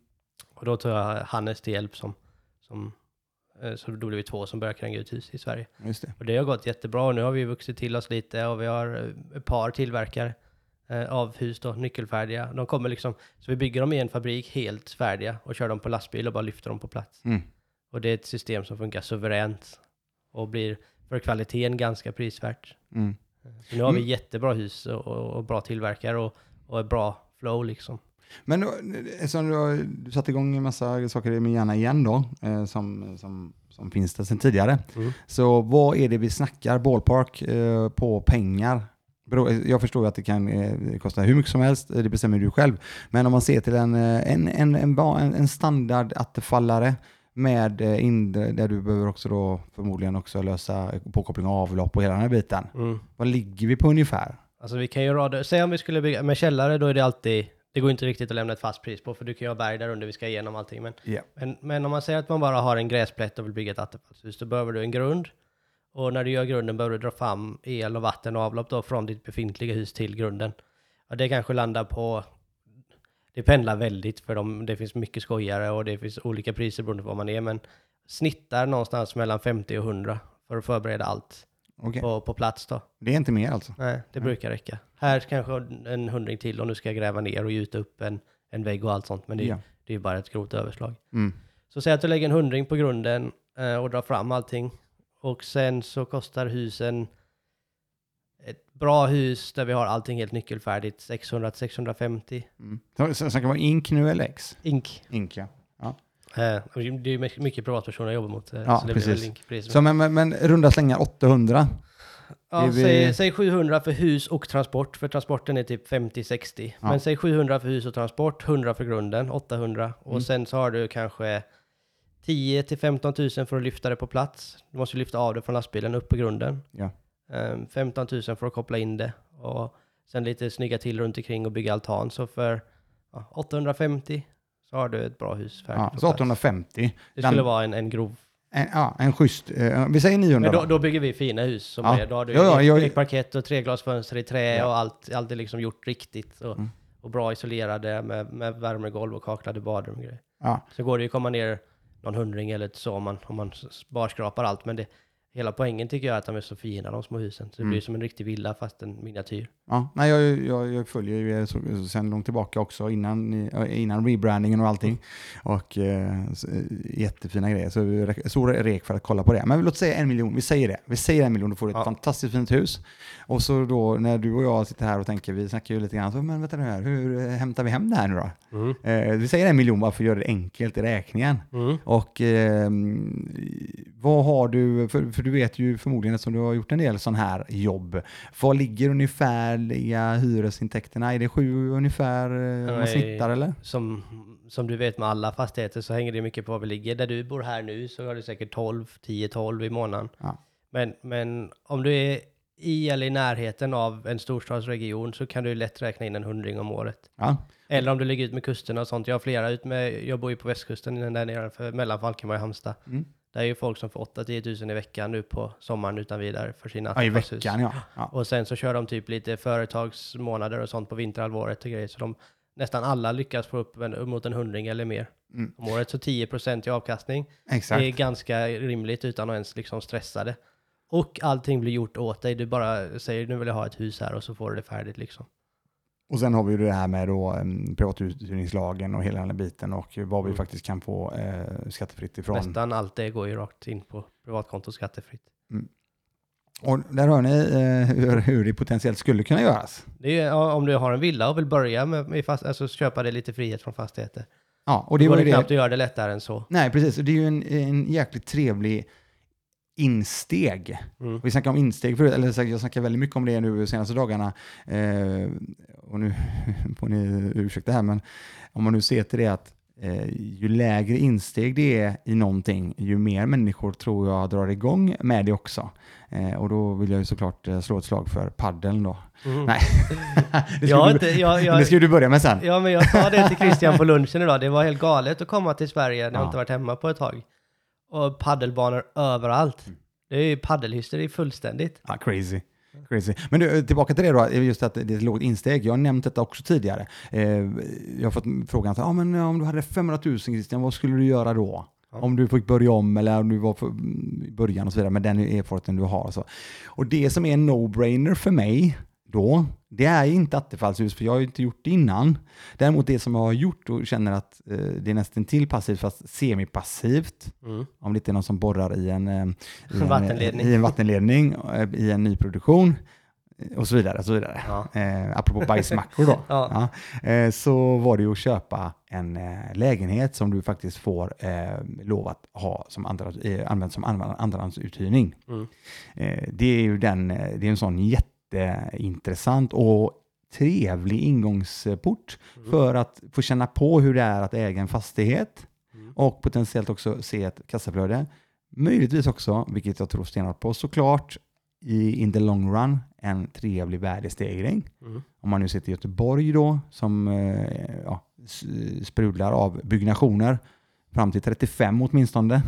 Och då tog jag Hannes till hjälp som, som eh, så då blev vi två som började kränga ut hus i Sverige. Det. Och det har gått jättebra och nu har vi vuxit till oss lite och vi har eh, ett par tillverkare av hus då, nyckelfärdiga. De kommer liksom, så vi bygger dem i en fabrik helt färdiga och kör dem på lastbil och bara lyfter dem på plats. Mm. Och det är ett system som funkar suveränt och blir för kvaliteten ganska prisvärt. Mm. Så nu har vi Mm. jättebra hus och, och, bra tillverkare och, och ett bra flow liksom. Men då, eftersom du har satt igång en massa saker med Gärna igen då, eh, som, som, som finns där sedan tidigare. Mm. Så vad är det vi snackar, ballpark, eh, på pengar? Jag förstår att det kan eh, kosta hur mycket som helst, eh, det bestämmer du själv. Men om man ser till en, eh, en, en, en, en standard attefallare med eh, in, där du behöver också då förmodligen också lösa påkoppling och avlopp och hela den här biten. Mm. Vad ligger vi på ungefär? Alltså vi kan ju rada, säg om vi skulle bygga med källare, då är det alltid, det går inte riktigt att lämna ett fast pris på, för du kan ju ha berg där under, vi ska igenom allting. Men, Ja. men, men om man säger att man bara har en gräsplätt och vill bygga ett attefallshus, då behöver du en grund. Och när du gör grunden behöver du dra fram el och vatten och avlopp då från ditt befintliga hus till grunden. Och det kanske landar på, det pendlar väldigt för dem, det finns mycket skojare och det finns olika priser beroende på vad man är, men snittar någonstans mellan 50 och 100 för att förbereda allt Okej. på, på plats då. Det är inte mer alltså? Nej, det brukar räcka. Här kanske en hundring till och nu ska gräva ner och gjuta upp en, en vägg och allt sånt. Men det, Ja. det är bara ett grovt överslag. Mm. Så säg att du lägger en hundring på grunden eh, och drar fram allting. Och sen så kostar husen, ett bra hus där vi har allting helt nyckelfärdigt, 600-650 Mm. Så, så, så kan vara ink nu eller X? ink. Ink ja. Eh, och det är mycket- privatpersoner jag jobbar mot. eh, Ja, så det blir väl precis. Så men, men, men runda slängar 800. Ja, vi- säg, säg 700 för hus och transport, för transporten är typ 50-60. Ja. Men säg 700 för hus och transport, 100 för grunden, 800. Och Mm. sen så har du kanske 10 till 15 000 för att lyfta det på plats. Du måste lyfta av det från lastbilen upp på grunden. Ja. Ehm, 15 000 för att koppla in det. Och sen lite snygga till runt omkring och bygga altan. Så för ja, 850 så har du ett bra hus färdigt Ja, så plats. 850. Det skulle Den- vara en, en grov En, ja, en schysst, eh, vi säger 900 Men då, då. bygger vi fina hus. Som Ja. är, då har du Ja, ja, jag- ekparkett och treglasfönster i trä Ja. och allt, allt är liksom gjort riktigt. Och, Mm. och bra isolerade med, med värmegolv och kaklade badrum och grejer. Ja, Så går det ju att komma ner någon hundring eller så om man, om man barskrapar allt. Men det, hela poängen tycker jag är att de är så fina de små husen. Så det Mm. blir som en riktig villa fast en miniatyr. ja. Nej, jag, jag, jag följer ju er så, sen långt tillbaka också innan, eh, innan rebrandingen och allting. Och eh, eh, jättefina grejer. Så stor rek för att kolla på det. Men låt säga en miljon, vi säger det. Vi säger en miljon, då får du ett Ja. fantastiskt fint hus. Och så då när du och jag sitter här och tänker, vi snackar ju lite grann, så, men vänta nu här, hur eh, hämtar vi hem det här nu då? Eh, vi säger en miljon bara för att göra det enkelt i räkningen. Mm. Och eh, vad har du, för, för du vet ju förmodligen eftersom du har gjort en del sån här jobb, vad ligger ungefärliga hyresintäkterna? Är det sju ungefär eh, man Nej. snittar eller? Som, som du vet med alla fastigheter så hänger det mycket på var vi ligger. Där du bor här nu så har du säkert 12, 10-12 i månaden. Ja. Men, men om du är i eller i närheten av en storstadsregion så kan du lätt räkna in en hundring om året. Ja, Eller om du ligger ut med kusterna och sånt. Jag har flera ut med, jag bor ju på västkusten där nere för mellan Falkenberg och Halmstad. Mm. Det är ju folk som får 8-10 tusen i veckan nu på sommaren utan vidare för sina ja i veckan ja. ja. Och sen så kör de typ lite företagsmånader och sånt på vinterhalvåret och grejer. Så de nästan alla lyckas få upp en, mot en hundring eller mer Mm. om året. Så 10% i avkastning Exakt. det är ganska rimligt utan att ens liksom stressa det. Och allting blir gjort åt dig. Du bara säger nu vill jag ha ett hus här och så får du det färdigt liksom. Och sen har vi ju det här med då, um, privatuthyrningslagen och hela den här biten och vad vi Mm. faktiskt kan få eh, skattefritt ifrån. Nästan allt det går ju rakt in på privatkonto skattefritt. Och där hör ni eh, hur, hur det potentiellt skulle kunna göras. Det är, om du har en villa och vill börja med, med fast, alltså köpa dig lite frihet från fastigheter. Ja, och Det går var det. knappt att göra det lättare än så. Nej, precis. Och Det är ju en, en jäkligt trevlig insteg. Mm. Vi snackade om insteg förut, eller jag snackar väldigt mycket om det nu de senaste dagarna. Eh, och nu får ni ursäkta här, men om man nu ser till det att eh, ju lägre insteg det är i någonting, ju mer människor tror jag drar igång med det också. Eh, och då vill jag ju såklart eh, slå ett slag för paddeln då. Mm. Nej, det Jag har skulle, inte, jag, du, jag, det skulle du börja med sen. Ja, men jag sa det till Christian på lunchen idag. Det var helt galet att komma till Sverige när jag Ja. inte varit hemma på ett tag. Och paddelbanor överallt. Det är ju paddelhysteri fullständigt. Ja, crazy. Crazy. Men du, tillbaka till det då, just att det är ett lågt insteg. Jag har nämnt detta också tidigare. Eh, jag har fått frågan, så, ah, men om du hade 500 000 Christian, vad skulle du göra då? Om du fick börja om eller om du var för, i början och så vidare med den erfarenheten du har. Så. Och det som är en no-brainer för mig då, det är inte attefallshus, för jag har ju inte gjort det innan. Däremot det som jag har gjort och känner att eh, det är nästan till passivt, fast semipassivt, Mm. om det inte är någon som borrar i en, eh, i en, Vattenledning. i en vattenledning eh, i en nyproduktion eh, och så vidare. Och så vidare. Ja. Eh, apropå bajsmackor då. Ja. Ja. Eh, så var det ju att köpa en eh, lägenhet som du faktiskt får eh, lov att ha som andra, eh, använt som andra, andrahandsuthyrning. Mm. Eh, det är ju den, eh, det är en sån jätte jätteintressant och trevlig ingångsport Mm. för att få känna på hur det är att äga en fastighet Mm. och potentiellt också se ett kassaflöde. Möjligtvis också, vilket jag tror stenhårt på, såklart i in the long run en trevlig värdestegring. Mm. Om man nu sitter i Göteborg då, som eh, ja, sprudlar av byggnationer fram till 35 åtminstone.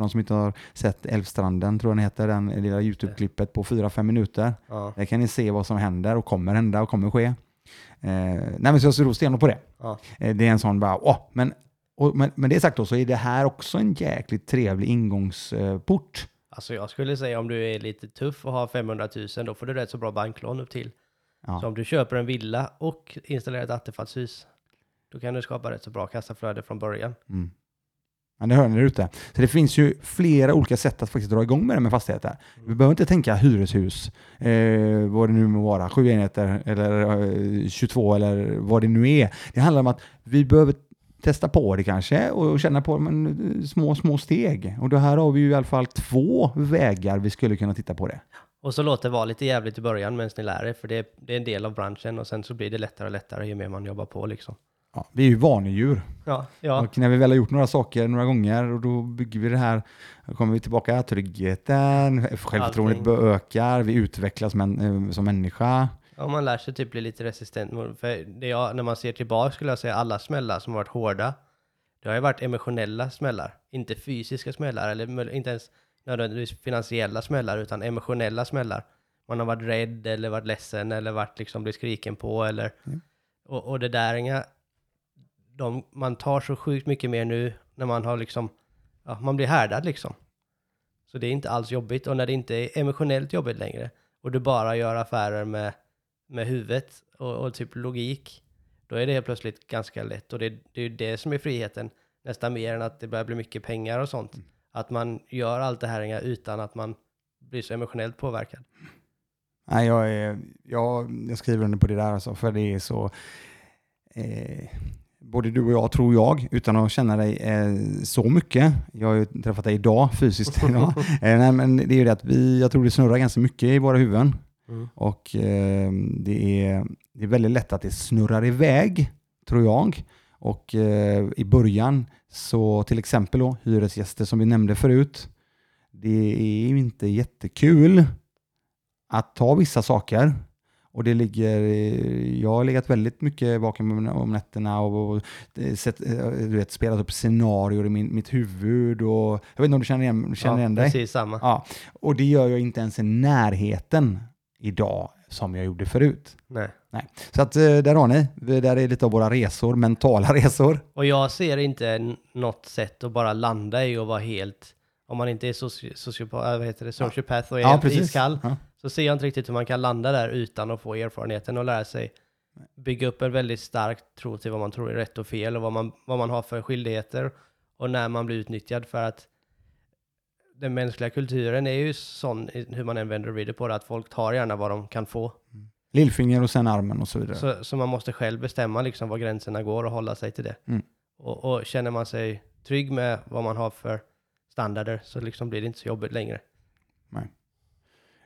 För de som inte har sett Älvstranden, tror jag den heter, den lilla YouTube-klippet på 4-5 minuter. Ja. Där kan ni se vad som händer och kommer hända och kommer ske. Eh, nej men så jag tror stenhårt på det. Ja. Eh, det är en sån bara, åh, men, och, men, men det sagt då så är det här också en jäkligt trevlig ingångsport. Alltså jag skulle säga om du är lite tuff och har 500 000, då får du rätt så bra banklån upp till. Ja. Så om du köper en villa och installerar ett attefallshus, då kan du skapa rätt så bra kassaflöde från början. Mm. Ja, det hör ni där ute. Så det finns ju flera olika sätt att faktiskt dra igång med det med fastigheter. Vi behöver inte tänka hyreshus, eh, vad det nu må vara, sju enheter eller eh, 22 eller vad det nu är. Det handlar om att vi behöver testa på det kanske och känna på men, eh, små, små steg. Och då här har vi ju i alla fall två vägar vi skulle kunna titta på det. Och så låt det vara lite jävligt i början medan ni lär er, för det är, det är en del av branschen och sen så blir det lättare och lättare ju mer man jobbar på liksom. Ja, vi är ju vanedjur. Ja, ja, Och när vi väl har gjort några saker några gånger och då bygger vi det här, då kommer vi tillbaka, tryggheten, självförtroendet ökar, vi utvecklas men, eh, som människa. ja, man lär sig typ bli lite resistent. För det jag, när man ser tillbaka skulle jag säga alla smällar som har varit hårda, det har ju varit emotionella smällar, inte fysiska smällar eller inte ens nödvändigtvis finansiella smällar utan emotionella smällar. Man har varit rädd eller varit ledsen eller varit liksom blivit skriken på eller Mm. och, och det där är inga, de, man tar så sjukt mycket mer nu när man har liksom, ja, man blir härdad liksom. Så det är inte alls jobbigt och när det inte är emotionellt jobbigt längre och du bara gör affärer med, med huvudet och, och typ logik, då är det helt plötsligt ganska lätt och det, det är ju det som är friheten nästan mer än att det börjar bli mycket pengar och sånt. Att man gör allt det här utan att man blir så emotionellt påverkad. Nej, jag, är, jag, jag skriver under på det där alltså, för det är så... Eh, både du och jag, tror jag, utan att känna dig eh, så mycket. Jag har ju träffat dig idag, fysiskt idag. eh, nej, men det är ju det att vi, jag tror det snurrar ganska mycket i våra huvuden. Mm. Och eh, det, är, det är väldigt lätt att det snurrar iväg, tror jag. Och eh, i början, så till exempel då, hyresgäster som vi nämnde förut, det är inte jättekul att ta vissa saker. Och det ligger, eh, jag har legat väldigt mycket vaken om- nätterna och, och eh, sett, eh, du vet, spelat upp scenarier i min, mitt huvud. Och, jag vet inte om du känner igen, känner igen dig? Precis samma. Ja, och det gör jag inte ens i närheten idag som jag gjorde förut. Nej. Så att där har ni, där är lite av våra resor, mentala resor. Och jag ser inte något sätt att bara landa i och vara helt, om man inte är soci, sociopat, vad heter det, sociopath och är Ja, helt iskall, Ja. Så ser jag inte riktigt hur man kan landa där utan att få erfarenheten och lära sig bygga upp en väldigt stark tro till vad man tror är rätt och fel och vad man, vad man har för skyldigheter och när man blir utnyttjad för att den mänskliga kulturen är ju sån, hur man än vänder och vrider på det, att folk tar gärna vad de kan få. Lillfinger och sen armen och så vidare. Så, så man måste själv bestämma liksom var gränserna går och hålla sig till det. Mm. Och, och känner man sig trygg med vad man har för standarder så liksom blir det inte så jobbigt längre.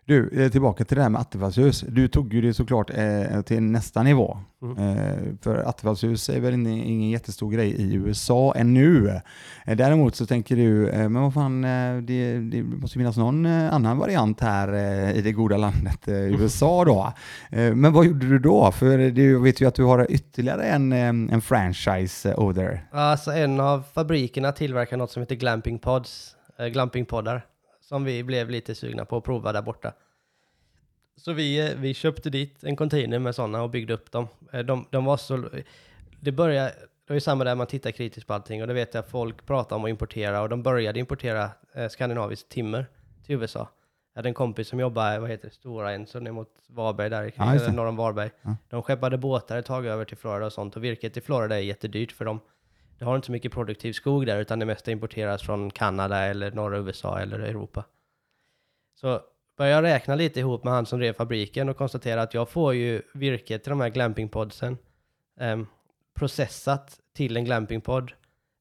Du, eh, tillbaka till det här med attefallshus. Du tog ju det såklart eh, till nästa nivå. Mm. Eh, för attefallshus är väl ingen, ingen jättestor grej i USA ännu. Eh, däremot så tänker du, eh, men vad fan, eh, det, det måste finnas någon eh, annan variant här i det goda landet eh, USA då. Men vad gjorde du då? För du vet ju att du har ytterligare en, en franchise over. Alltså en av fabrikerna tillverkar något som heter glamping pods, äh, glampingpoddar, som vi blev lite sugna på att prova där borta. Så vi, eh, vi köpte dit en container med sådana och byggde upp dem. Eh, De, de var så... Det började... Det var ju samma där man tittar kritiskt på allting och det vet jag folk pratar om att importera och de började importera eh, skandinaviskt timmer till USA. Jag hade en kompis som jobbade, vad heter det, Stora Enso ner mot Varberg där, Ja, norr om Varberg. Ja. De skeppade båtar ett tag över till Florida och sånt och virket i Florida är jättedyrt för dem. Det har inte så mycket produktiv skog där utan det mesta importeras från Kanada eller norra USA eller Europa. Så började jag räkna lite ihop med han som drev fabriken och konstatera att jag får ju virket till de här glampingpodsen ehm, processat till en glampingpodd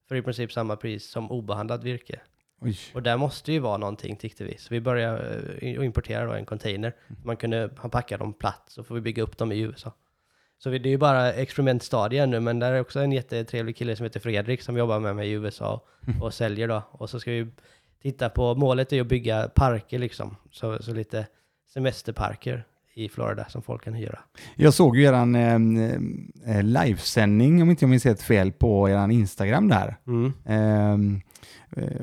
för i princip samma pris som obehandlat virke. Oj. Och där måste ju vara någonting tyckte vi. Så vi började eh, importera då en container. Man kunde ha packat dem platt så får vi bygga upp dem i USA. Så det är ju bara experimentstadier nu, men där är också en jättetrevlig kille som heter Fredrik som jobbar med mig i USA och säljer då. Och så ska vi titta på, målet är att bygga parker liksom. Så, så lite semesterparker i Florida som folk kan hyra. Jag såg ju eran eh, eh, livesändning, om inte jag minns helt fel, på eran Instagram där. Mm. Ehm, eh,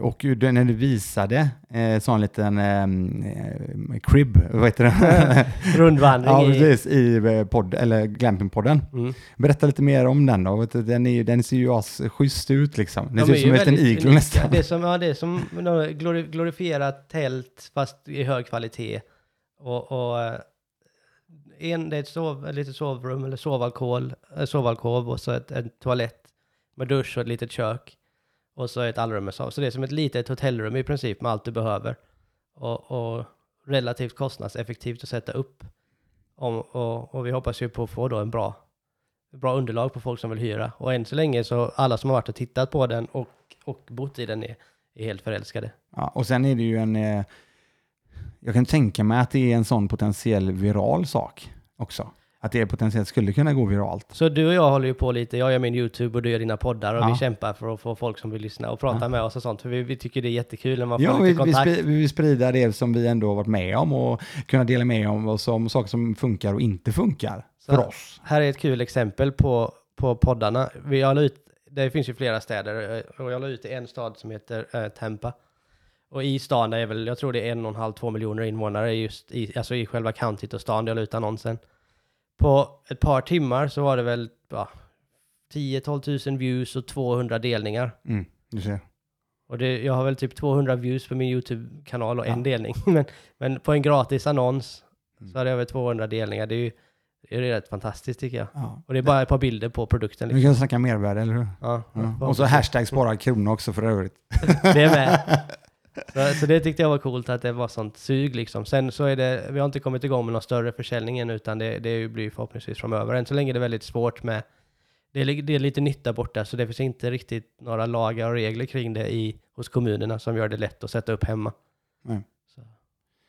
och ju den- när du visade eh, sån liten ehm, eh, crib, vad heter det? Rundvandring ja, precis, i eh, podd, eller glampingpodden. Mm. Berätta lite mer om den då. Den, är, den ser ju schysst ut liksom. Den De ser ut som en liten iglo nästan. Det är som, ja, det är som glorifierat tält fast i hög kvalitet. Och, och eh, en, det är ett, sov, litet sovrum eller eh, sovalkov och så ett, en toalett med dusch och ett litet kök. Och så ett allrum med sov. Så det är som ett litet hotellrum i princip med allt du behöver. Och, och relativt kostnadseffektivt att sätta upp. Om, och, och vi hoppas ju på att få då en bra, bra underlag på folk som vill hyra. Och än så länge så alla som har varit och tittat på den och, och bott i den är, är helt förälskade. Ja, och sen är det ju en... Eh, jag kan tänka mig att det är en sån potentiell viral sak också. Att det potentiellt skulle kunna gå viralt. Så du och jag håller ju på lite, jag gör min YouTube och du gör dina poddar och Ja. vi kämpar för att få folk som vill lyssna och prata Ja. med oss och sånt. För vi, vi tycker det är jättekul när man får Ja, lite vi, vi, kontakt. spri- vi vill sprida det som vi ändå har varit med om och kunna dela med om oss om saker som funkar och inte funkar Så- för oss. Här är ett kul exempel på, på poddarna. Vi, la ut, det finns ju flera städer eh, och jag la ut i en stad som heter eh, Tampa. Och i stan är väl, jag tror det är en och en halv, två miljoner invånare just i, alltså i själva countyt och stan där jag la ut annonsen. På ett par timmar så var det väl ja, 10-12 000 views och 200 delningar. Mm, du ser. Och det, jag har väl typ 200 views på min YouTube-kanal och en Ja. delning. Men, men på en gratis annons Mm. så hade jag över 200 delningar. Det är ju det är rätt fantastiskt tycker jag. Ja. Och det är bara ett par bilder på produkten. Vi Liksom. kan snacka mervärde, eller hur? Ja, Ja. Och så hashtag spara krona också för övrigt. Det är med. Så, så det tyckte jag var coolt att det var sånt sug liksom. Sen så är det, vi har inte kommit igång med någon större försäljning än utan det, det blir förhoppningsvis framöver. Än så länge är det väldigt svårt med, det är, det är lite nytt där borta så det finns inte riktigt några lagar och regler kring det i, hos kommunerna som gör det lätt att sätta upp hemma. Nej. Så,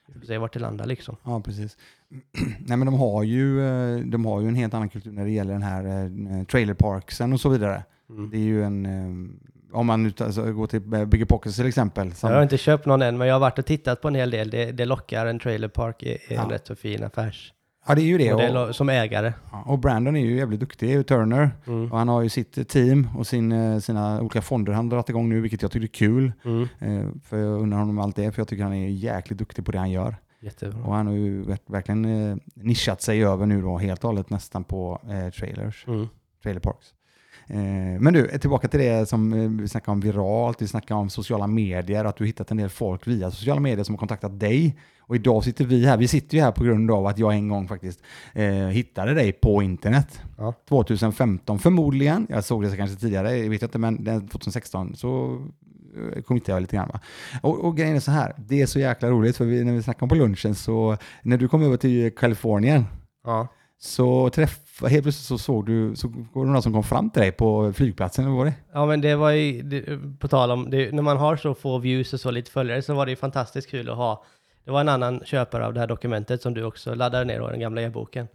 vi får se vart det landar liksom. Ja, precis. Nej, men de har, ju, eh, de har ju en helt annan kultur när det gäller den här eh, trailerparksen och så vidare. Mm. Det är ju en, eh, om man alltså, går till Bigger Pockets till exempel. Som, Jag har inte köpt någon än, men jag har varit och tittat på en hel del. Det, det lockar, en trailerpark är, är en Ja. rätt så fin affärs. ja, det är ju det. Och Och, som ägare. och Brandon är ju jävligt duktig, Turner. Mm. Och han har ju sitt team och sin, eh, sina olika fonder han dragit igång nu, vilket jag tycker är kul. Mm. Eh, För jag undrar honom allt det, för jag tycker han är jäkligt duktig på det han gör. Jättebra. Och han har ju verk- verkligen eh, nischat sig över nu då helt och hållet nästan på eh, trailers, Mm. trailer parks. Eh, men du, tillbaka till det som eh, vi snackade om viralt, vi snackade om sociala medier, att du hittat en del folk via sociala medier som har kontaktat dig. Och idag sitter vi här, vi sitter ju här på grund av att jag en gång faktiskt eh, hittade dig på internet. Ja. 2015 förmodligen, jag såg det kanske tidigare, jag vet inte, men den 2016 så eh, kom inte jag lite grann. Va? Och, och grejen är så här, det är så jäkla roligt för vi, när vi snackade om på lunchen så när du kom över till Kalifornien Ja. Så träffa, helt plötsligt så såg du, så var det några som kom fram till dig på flygplatsen, eller var det? ja, men det var ju, det, på tal om, det, när man har så få views och så lite följare så var det ju fantastiskt kul att ha. Det var en annan köpare av det här dokumentet som du också laddade ner då, den gamla e-boken.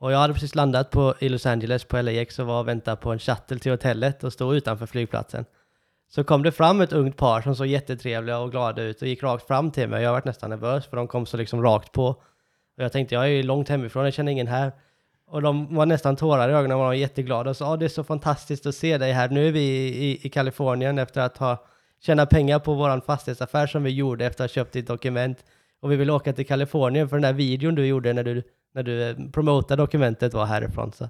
Och jag hade precis landat på, i Los Angeles på LAX och var och väntade på en shuttle till hotellet och stod utanför flygplatsen. Så kom det fram ett ungt par som såg jättetrevliga och glada ut och gick rakt fram till mig. Jag varit nästan nervös för de kom så liksom rakt på. Och jag tänkte, jag är ju långt hemifrån, jag känner ingen här. Och de var nästan tårar i ögonen och var jätteglada och sa, ah, det är så fantastiskt att se dig här. Nu är vi i, i, Kalifornien efter att ha tjänat pengar på våran fastighetsaffär som vi gjorde efter att ha köpt ditt dokument. Och vi vill åka till Kalifornien för den där videon du gjorde när du, när du eh, promotade dokumentet var härifrån. Så,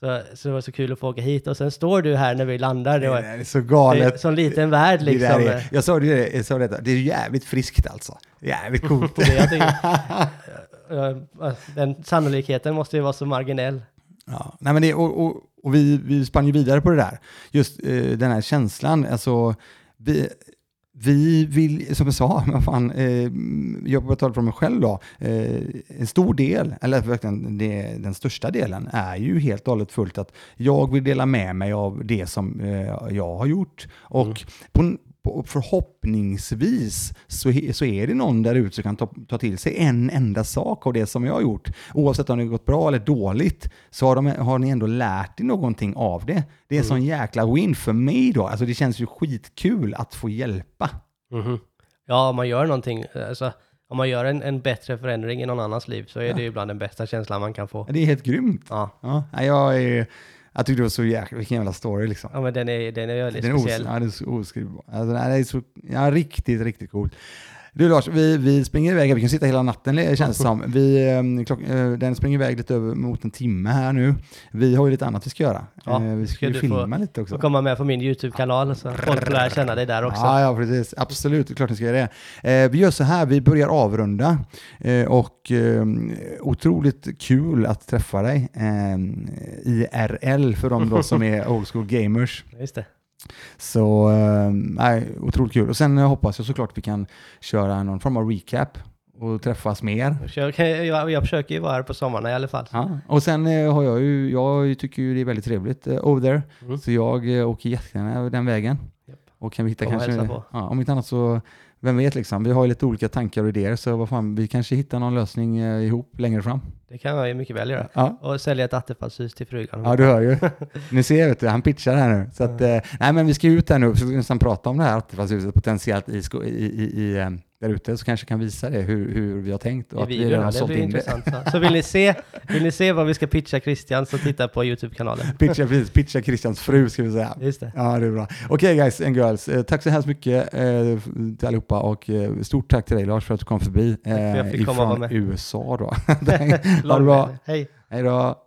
så, så det var så kul att få åka hit. Och sen står du här när vi landar. Det var, det är så det galet. som liten värld Det liksom. där är, jag sa det, jag sa det, det är jävligt friskt alltså. Jävligt coolt. Det jag tycker, den sannolikheten måste ju vara så marginell. Ja, nej men det, och, och, och vi, vi spann ju vidare på det där. Just eh, den här känslan, alltså vi, vi vill, som jag sa, vad fan, eh, jag tala från mig själv då, eh, en stor del, eller verkligen det, den största delen, är ju helt och hållet fullt att jag vill dela med mig av det som eh, jag har gjort. Och Mm. på, och förhoppningsvis så, så är det någon där ute som kan ta, ta till sig en enda sak av det som jag har gjort. Oavsett om det har gått bra eller dåligt så har, de, har ni ändå lärt er någonting av det. Det är en sån jäkla win för mig då. Alltså det känns ju skitkul att få hjälpa. Mhm. Ja, om man gör någonting, alltså, om man gör en, en bättre förändring i någon annans liv så är det ju bland den bästa känslan man kan få. Det är helt grymt. Ja, Ja, jag, är, jag tyckte det var så jäkla, vilken jävla story liksom. ja men den är, den är väldigt Den är, os, speciell. ja, den är så oskrivbar. Alltså, det är så, ja, riktigt, riktigt coolt. Du Lars, vi, vi springer iväg, vi kan sitta hela natten känns det som. Vi, eh, klock, eh, den springer iväg lite över mot en timme här nu. Vi har ju lite annat vi ska göra. Ja, Eh, vi ska ska ju filma lite också. Och komma med på min YouTube-kanal så folk lär känna dig där också. Ja, ja, precis. Absolut, klart ni ska göra det. Eh, vi gör så här, vi börjar avrunda och eh, otroligt kul att träffa dig eh, IRL för de som är old school gamers. Just det. Så, eh, otroligt kul. Och sen hoppas jag såklart vi kan köra någon form av recap och träffas mer. Jag, jag, försöker ju vara här på sommarna i alla fall. Ja. Och sen eh, har jag ju, jag tycker ju det är väldigt trevligt eh, over there. Mm. Så jag eh, åker jättegärna den vägen. Japp. Och kan vi hitta och kanske, ja, om inte annat så, vem vet liksom, vi har ju lite olika tankar och idéer så vad fan, vi kanske hittar någon lösning eh, ihop längre fram. Det kan jag ju mycket väl göra. Ja. Och sälja ett attefallshus till frugan. Ja, du hör ju. Ni ser, vet du, han pitchar här nu. Så att, eh, nej, men vi ska ut här nu och nästan prata om det här attefallshuset potentiellt i, i, i, i, eh, där ute, så kanske kan visa det hur, hur vi har tänkt. Och I att vi redan har sålt in det. intressant. Så. så vill ni, se, vill ni se vad vi ska pitcha Christian så titta på YouTube-kanalen. Pitcha, precis, pitcha Christians fru ska vi säga. Just det. Ja, det är bra. Okej guys and girls, eh, tack så hemskt mycket eh, till allihopa och eh, stort tack till dig Lars för att du kom förbi för att jag eh, fick komma och vara ifrån med. USA då. ha det bra. Hej. Hej då.